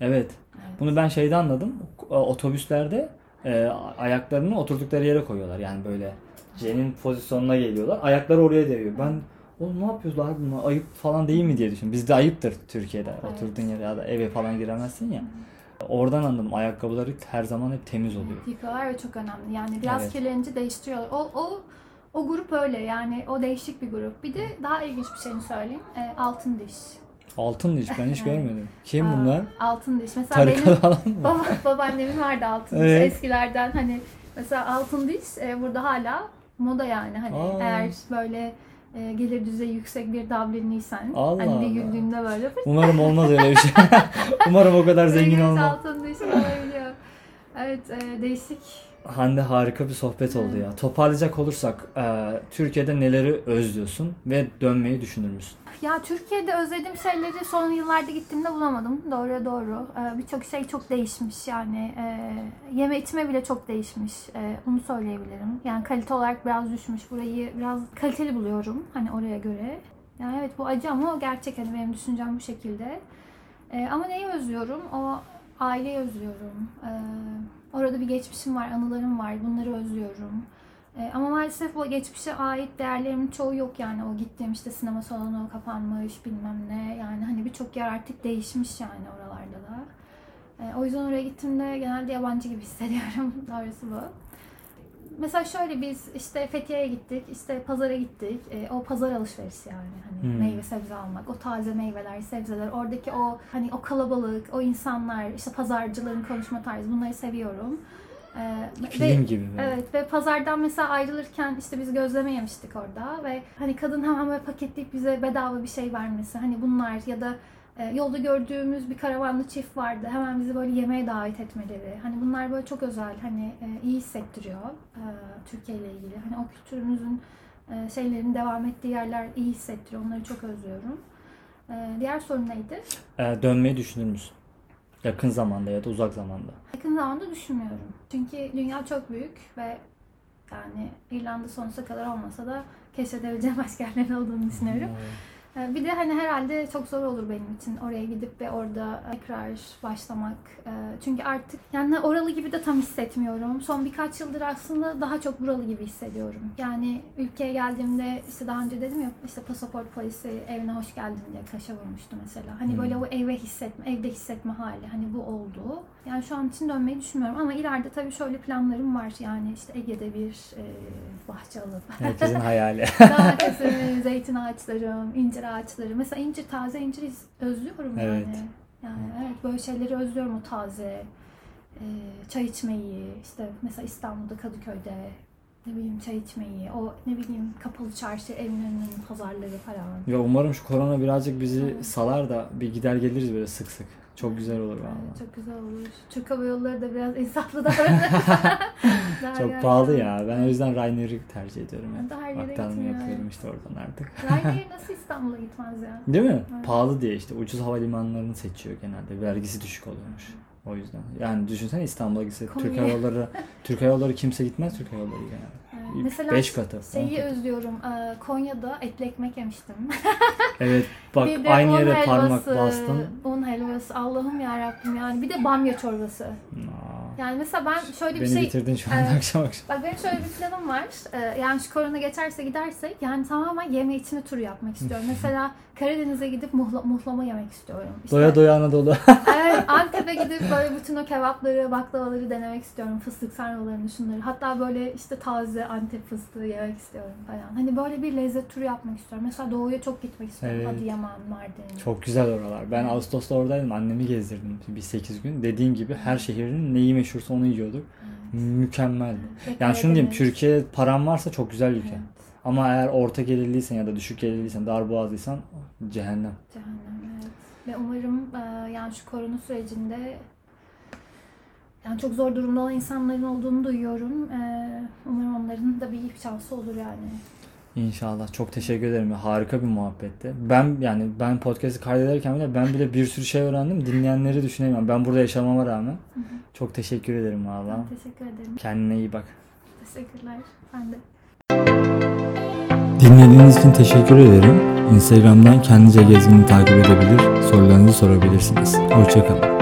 Evet. Evet. Bunu ben şeyde anladım. Otobüslerde e, ayaklarını oturdukları yere koyuyorlar. Yani böyle C'nin pozisyonuna geliyorlar. Ayakları oraya değiyor. Ben oğlum ne yapıyorlar bunlar? Ayıp falan değil mi diye düşündüm. Bizde ayıptır Türkiye'de. Evet. Oturduğun yere ya da eve falan giremezsin ya. Oradan anladım. Ayakkabıları her zaman hep temiz oluyor. Yıkıyorlar ve çok önemli. Yani biraz Evet. kirlenince değiştiriyorlar. O, o o grup öyle yani o değişik bir grup. Bir de daha ilginç bir şeyini söyleyeyim. E, altın diş. Altın diş ben hiç Evet. görmedim. Kim Aa, bunlar? Altın diş. Mesela Tarikat benim falan mı? baba, babaannemin vardı altın Evet. diş eskilerden hani mesela altın diş e, burada hala moda yani hani Aa. eğer böyle e, gelir düzeyi yüksek bir Dublinliysen Allah hani bir güldüğünde böyle Umarım olmaz öyle bir şey. Umarım o kadar zengin olmam. altın diş olabiliyor. Evet e, değişik. Hande harika bir sohbet oldu ya. Toparlayacak olursak e, Türkiye'de neleri özlüyorsun ve dönmeyi düşünür müsün? Ya Türkiye'de özlediğim şeyleri son yıllarda gittiğimde bulamadım. Doğruya doğru. Ee, Birçok şey çok değişmiş yani. E, yeme içme bile çok değişmiş. E, onu söyleyebilirim. Yani kalite olarak biraz düşmüş. Burayı biraz kaliteli buluyorum. Hani oraya göre. Yani evet bu acı ama o gerçek. Hani benim düşüncem bu şekilde. E, ama neyi özlüyorum? O aileyi özlüyorum. E, orada bir geçmişim var, anılarım var. Bunları özlüyorum. E, ama maalesef o geçmişe ait değerlerimin çoğu yok yani. O gittiğim işte sinema salonu kapanmış bilmem ne. Yani hani birçok yer artık değişmiş yani oralarda da. E, o yüzden oraya gittiğimde genelde yabancı gibi hissediyorum. Doğrusu bu. Mesela şöyle biz işte Fethiye'ye gittik, işte pazara gittik. E, o pazar alışverişi yani hani Hmm. meyve sebze almak, o taze meyveler, sebzeler, oradaki o hani o kalabalık, o insanlar, işte pazarcıların konuşma tarzı bunları seviyorum. E, ve- Film gibi böyle. Evet ve pazardan mesela ayrılırken işte biz gözleme yemiştik orada ve hani kadın hemen böyle paketleyip bize bedava bir şey vermesi hani bunlar ya da e, yolda gördüğümüz bir karavanlı çift vardı hemen bizi böyle yemeğe davet etmeleri hani bunlar böyle çok özel hani e, iyi hissettiriyor e, Türkiye ile ilgili hani o kültürümüzün e, şeylerin devam ettiği yerler iyi hissettiriyor onları çok özlüyorum. E, diğer sorun neydi? E, dönmeyi düşünür müsün? Yakın zamanda ya da uzak zamanda. Yakın zamanda düşünmüyorum. Çünkü dünya çok büyük ve yani İrlanda sonsuza kadar olmasa da keşfedebileceğim başka yerlerin olduğunu düşünüyorum. Ee, Bir de hani herhalde çok zor olur benim için oraya gidip ve orada tekrar başlamak. Ee, Çünkü artık yani oralı gibi de tam hissetmiyorum. Son birkaç yıldır aslında daha çok buralı gibi hissediyorum. Yani ülkeye geldiğimde işte daha önce dedim ya işte pasaport polisi evine hoş geldin diye kaşa vurmuştu mesela. Hani Hmm. böyle o eve hissetme, evde hissetme hali hani bu oldu. Yani şu an için dönmeyi düşünmüyorum ama ileride tabii şöyle planlarım var. Yani işte Ege'de bir e, bahçe alıp Herkesin hayali. Domatesim, zeytin ağaçlarım, incir ağaçları. Mesela incir, taze incir özlüyorum Evet. yani. Yani evet böyle şeyleri özlüyorum o taze. Ee, çay içmeyi, işte mesela İstanbul'da Kadıköy'de ne bileyim çay içmeyi, o ne bileyim kapalı çarşı, Eminönü'nün pazarları falan. Ya umarım şu korona birazcık bizi Evet. salar da bir gider geliriz böyle sık sık. Çok güzel olur vallahi. çok güzel olur. Türk Hava Yolları da biraz insaflı davranır. Daha Çok yani- pahalı ya. Ben o yüzden Ryanair'i tercih ediyorum. De her yere gitmiyorum. yapıyorum işte oradan artık. Ryanair nasıl İstanbul'a gitmez ya? Değil mi? Evet. Pahalı diye işte ucuz havalimanlarını seçiyor genelde. Vergisi düşük oluyormuş. O yüzden. Yani düşünsene İstanbul'a gitse Türk. Hava Yolları Türk Hava Yolları kimse gitmez Türk Hava Yolları genelde. Evet. Mesela 5 katı. Şeyi katı. özlüyorum. Ee, Konya'da etli ekmek yemiştim. Evet bak Bir de aynı yere parmak helvası, bastın. Un helvası. Allah'ım ya Rabbim yani. Bir de bamya çorbası. Aa, Yani mesela ben şöyle bir beni şey bitirdin şu an Evet. akşam akşam. Bak benim şöyle bir planım var. Ee, yani şu korona geçerse gidersek yani tamamen yeme içme turu yapmak istiyorum. Mesela Karadeniz'e gidip muhla, muhlama yemek istiyorum. İşte, Doya doya Anadolu. Evet, Antep'e gidip böyle bütün o kebapları, baklavaları denemek istiyorum. Fıstık sarmalarını, şunları. Hatta böyle işte taze Antep fıstığı yemek istiyorum falan. Hani böyle bir lezzet turu yapmak istiyorum. Mesela doğuya çok gitmek istiyorum. Evet. Adıyaman, Mardin. Çok güzel oralar. Ben Ağustos'ta oradaydım. Annemi gezdirdim bir 8 gün. Dediğin gibi her şehrin neyi meşhursa onu yiyorduk. Mükemmel. Ve Yani şunu diyeyim. Türkiye paran varsa çok güzel ülke. Evet, Ama eğer orta gelirliysen ya da düşük gelirliysen, darboğazlıysan cehennem. cehennem evet. Ve umarım e, yani şu korona sürecinde yani çok zor durumda olan insanların olduğunu duyuyorum. E, umarım onların da bir şansı olur yani. İnşallah. Çok teşekkür ederim. Harika bir muhabbetti. Ben yani ben podcast'i kaydederken bile ben bile bir sürü şey öğrendim. Dinleyenleri düşünemiyorum. Ben burada yaşamama rağmen. Çok teşekkür ederim valla. Ben teşekkür ederim. Kendine iyi bak. Teşekkürler. Ben de. Dinlediğiniz için teşekkür ederim. Instagram'dan Kendice Gezgin'i takip edebilir, sorularınızı sorabilirsiniz. Hoşçakalın.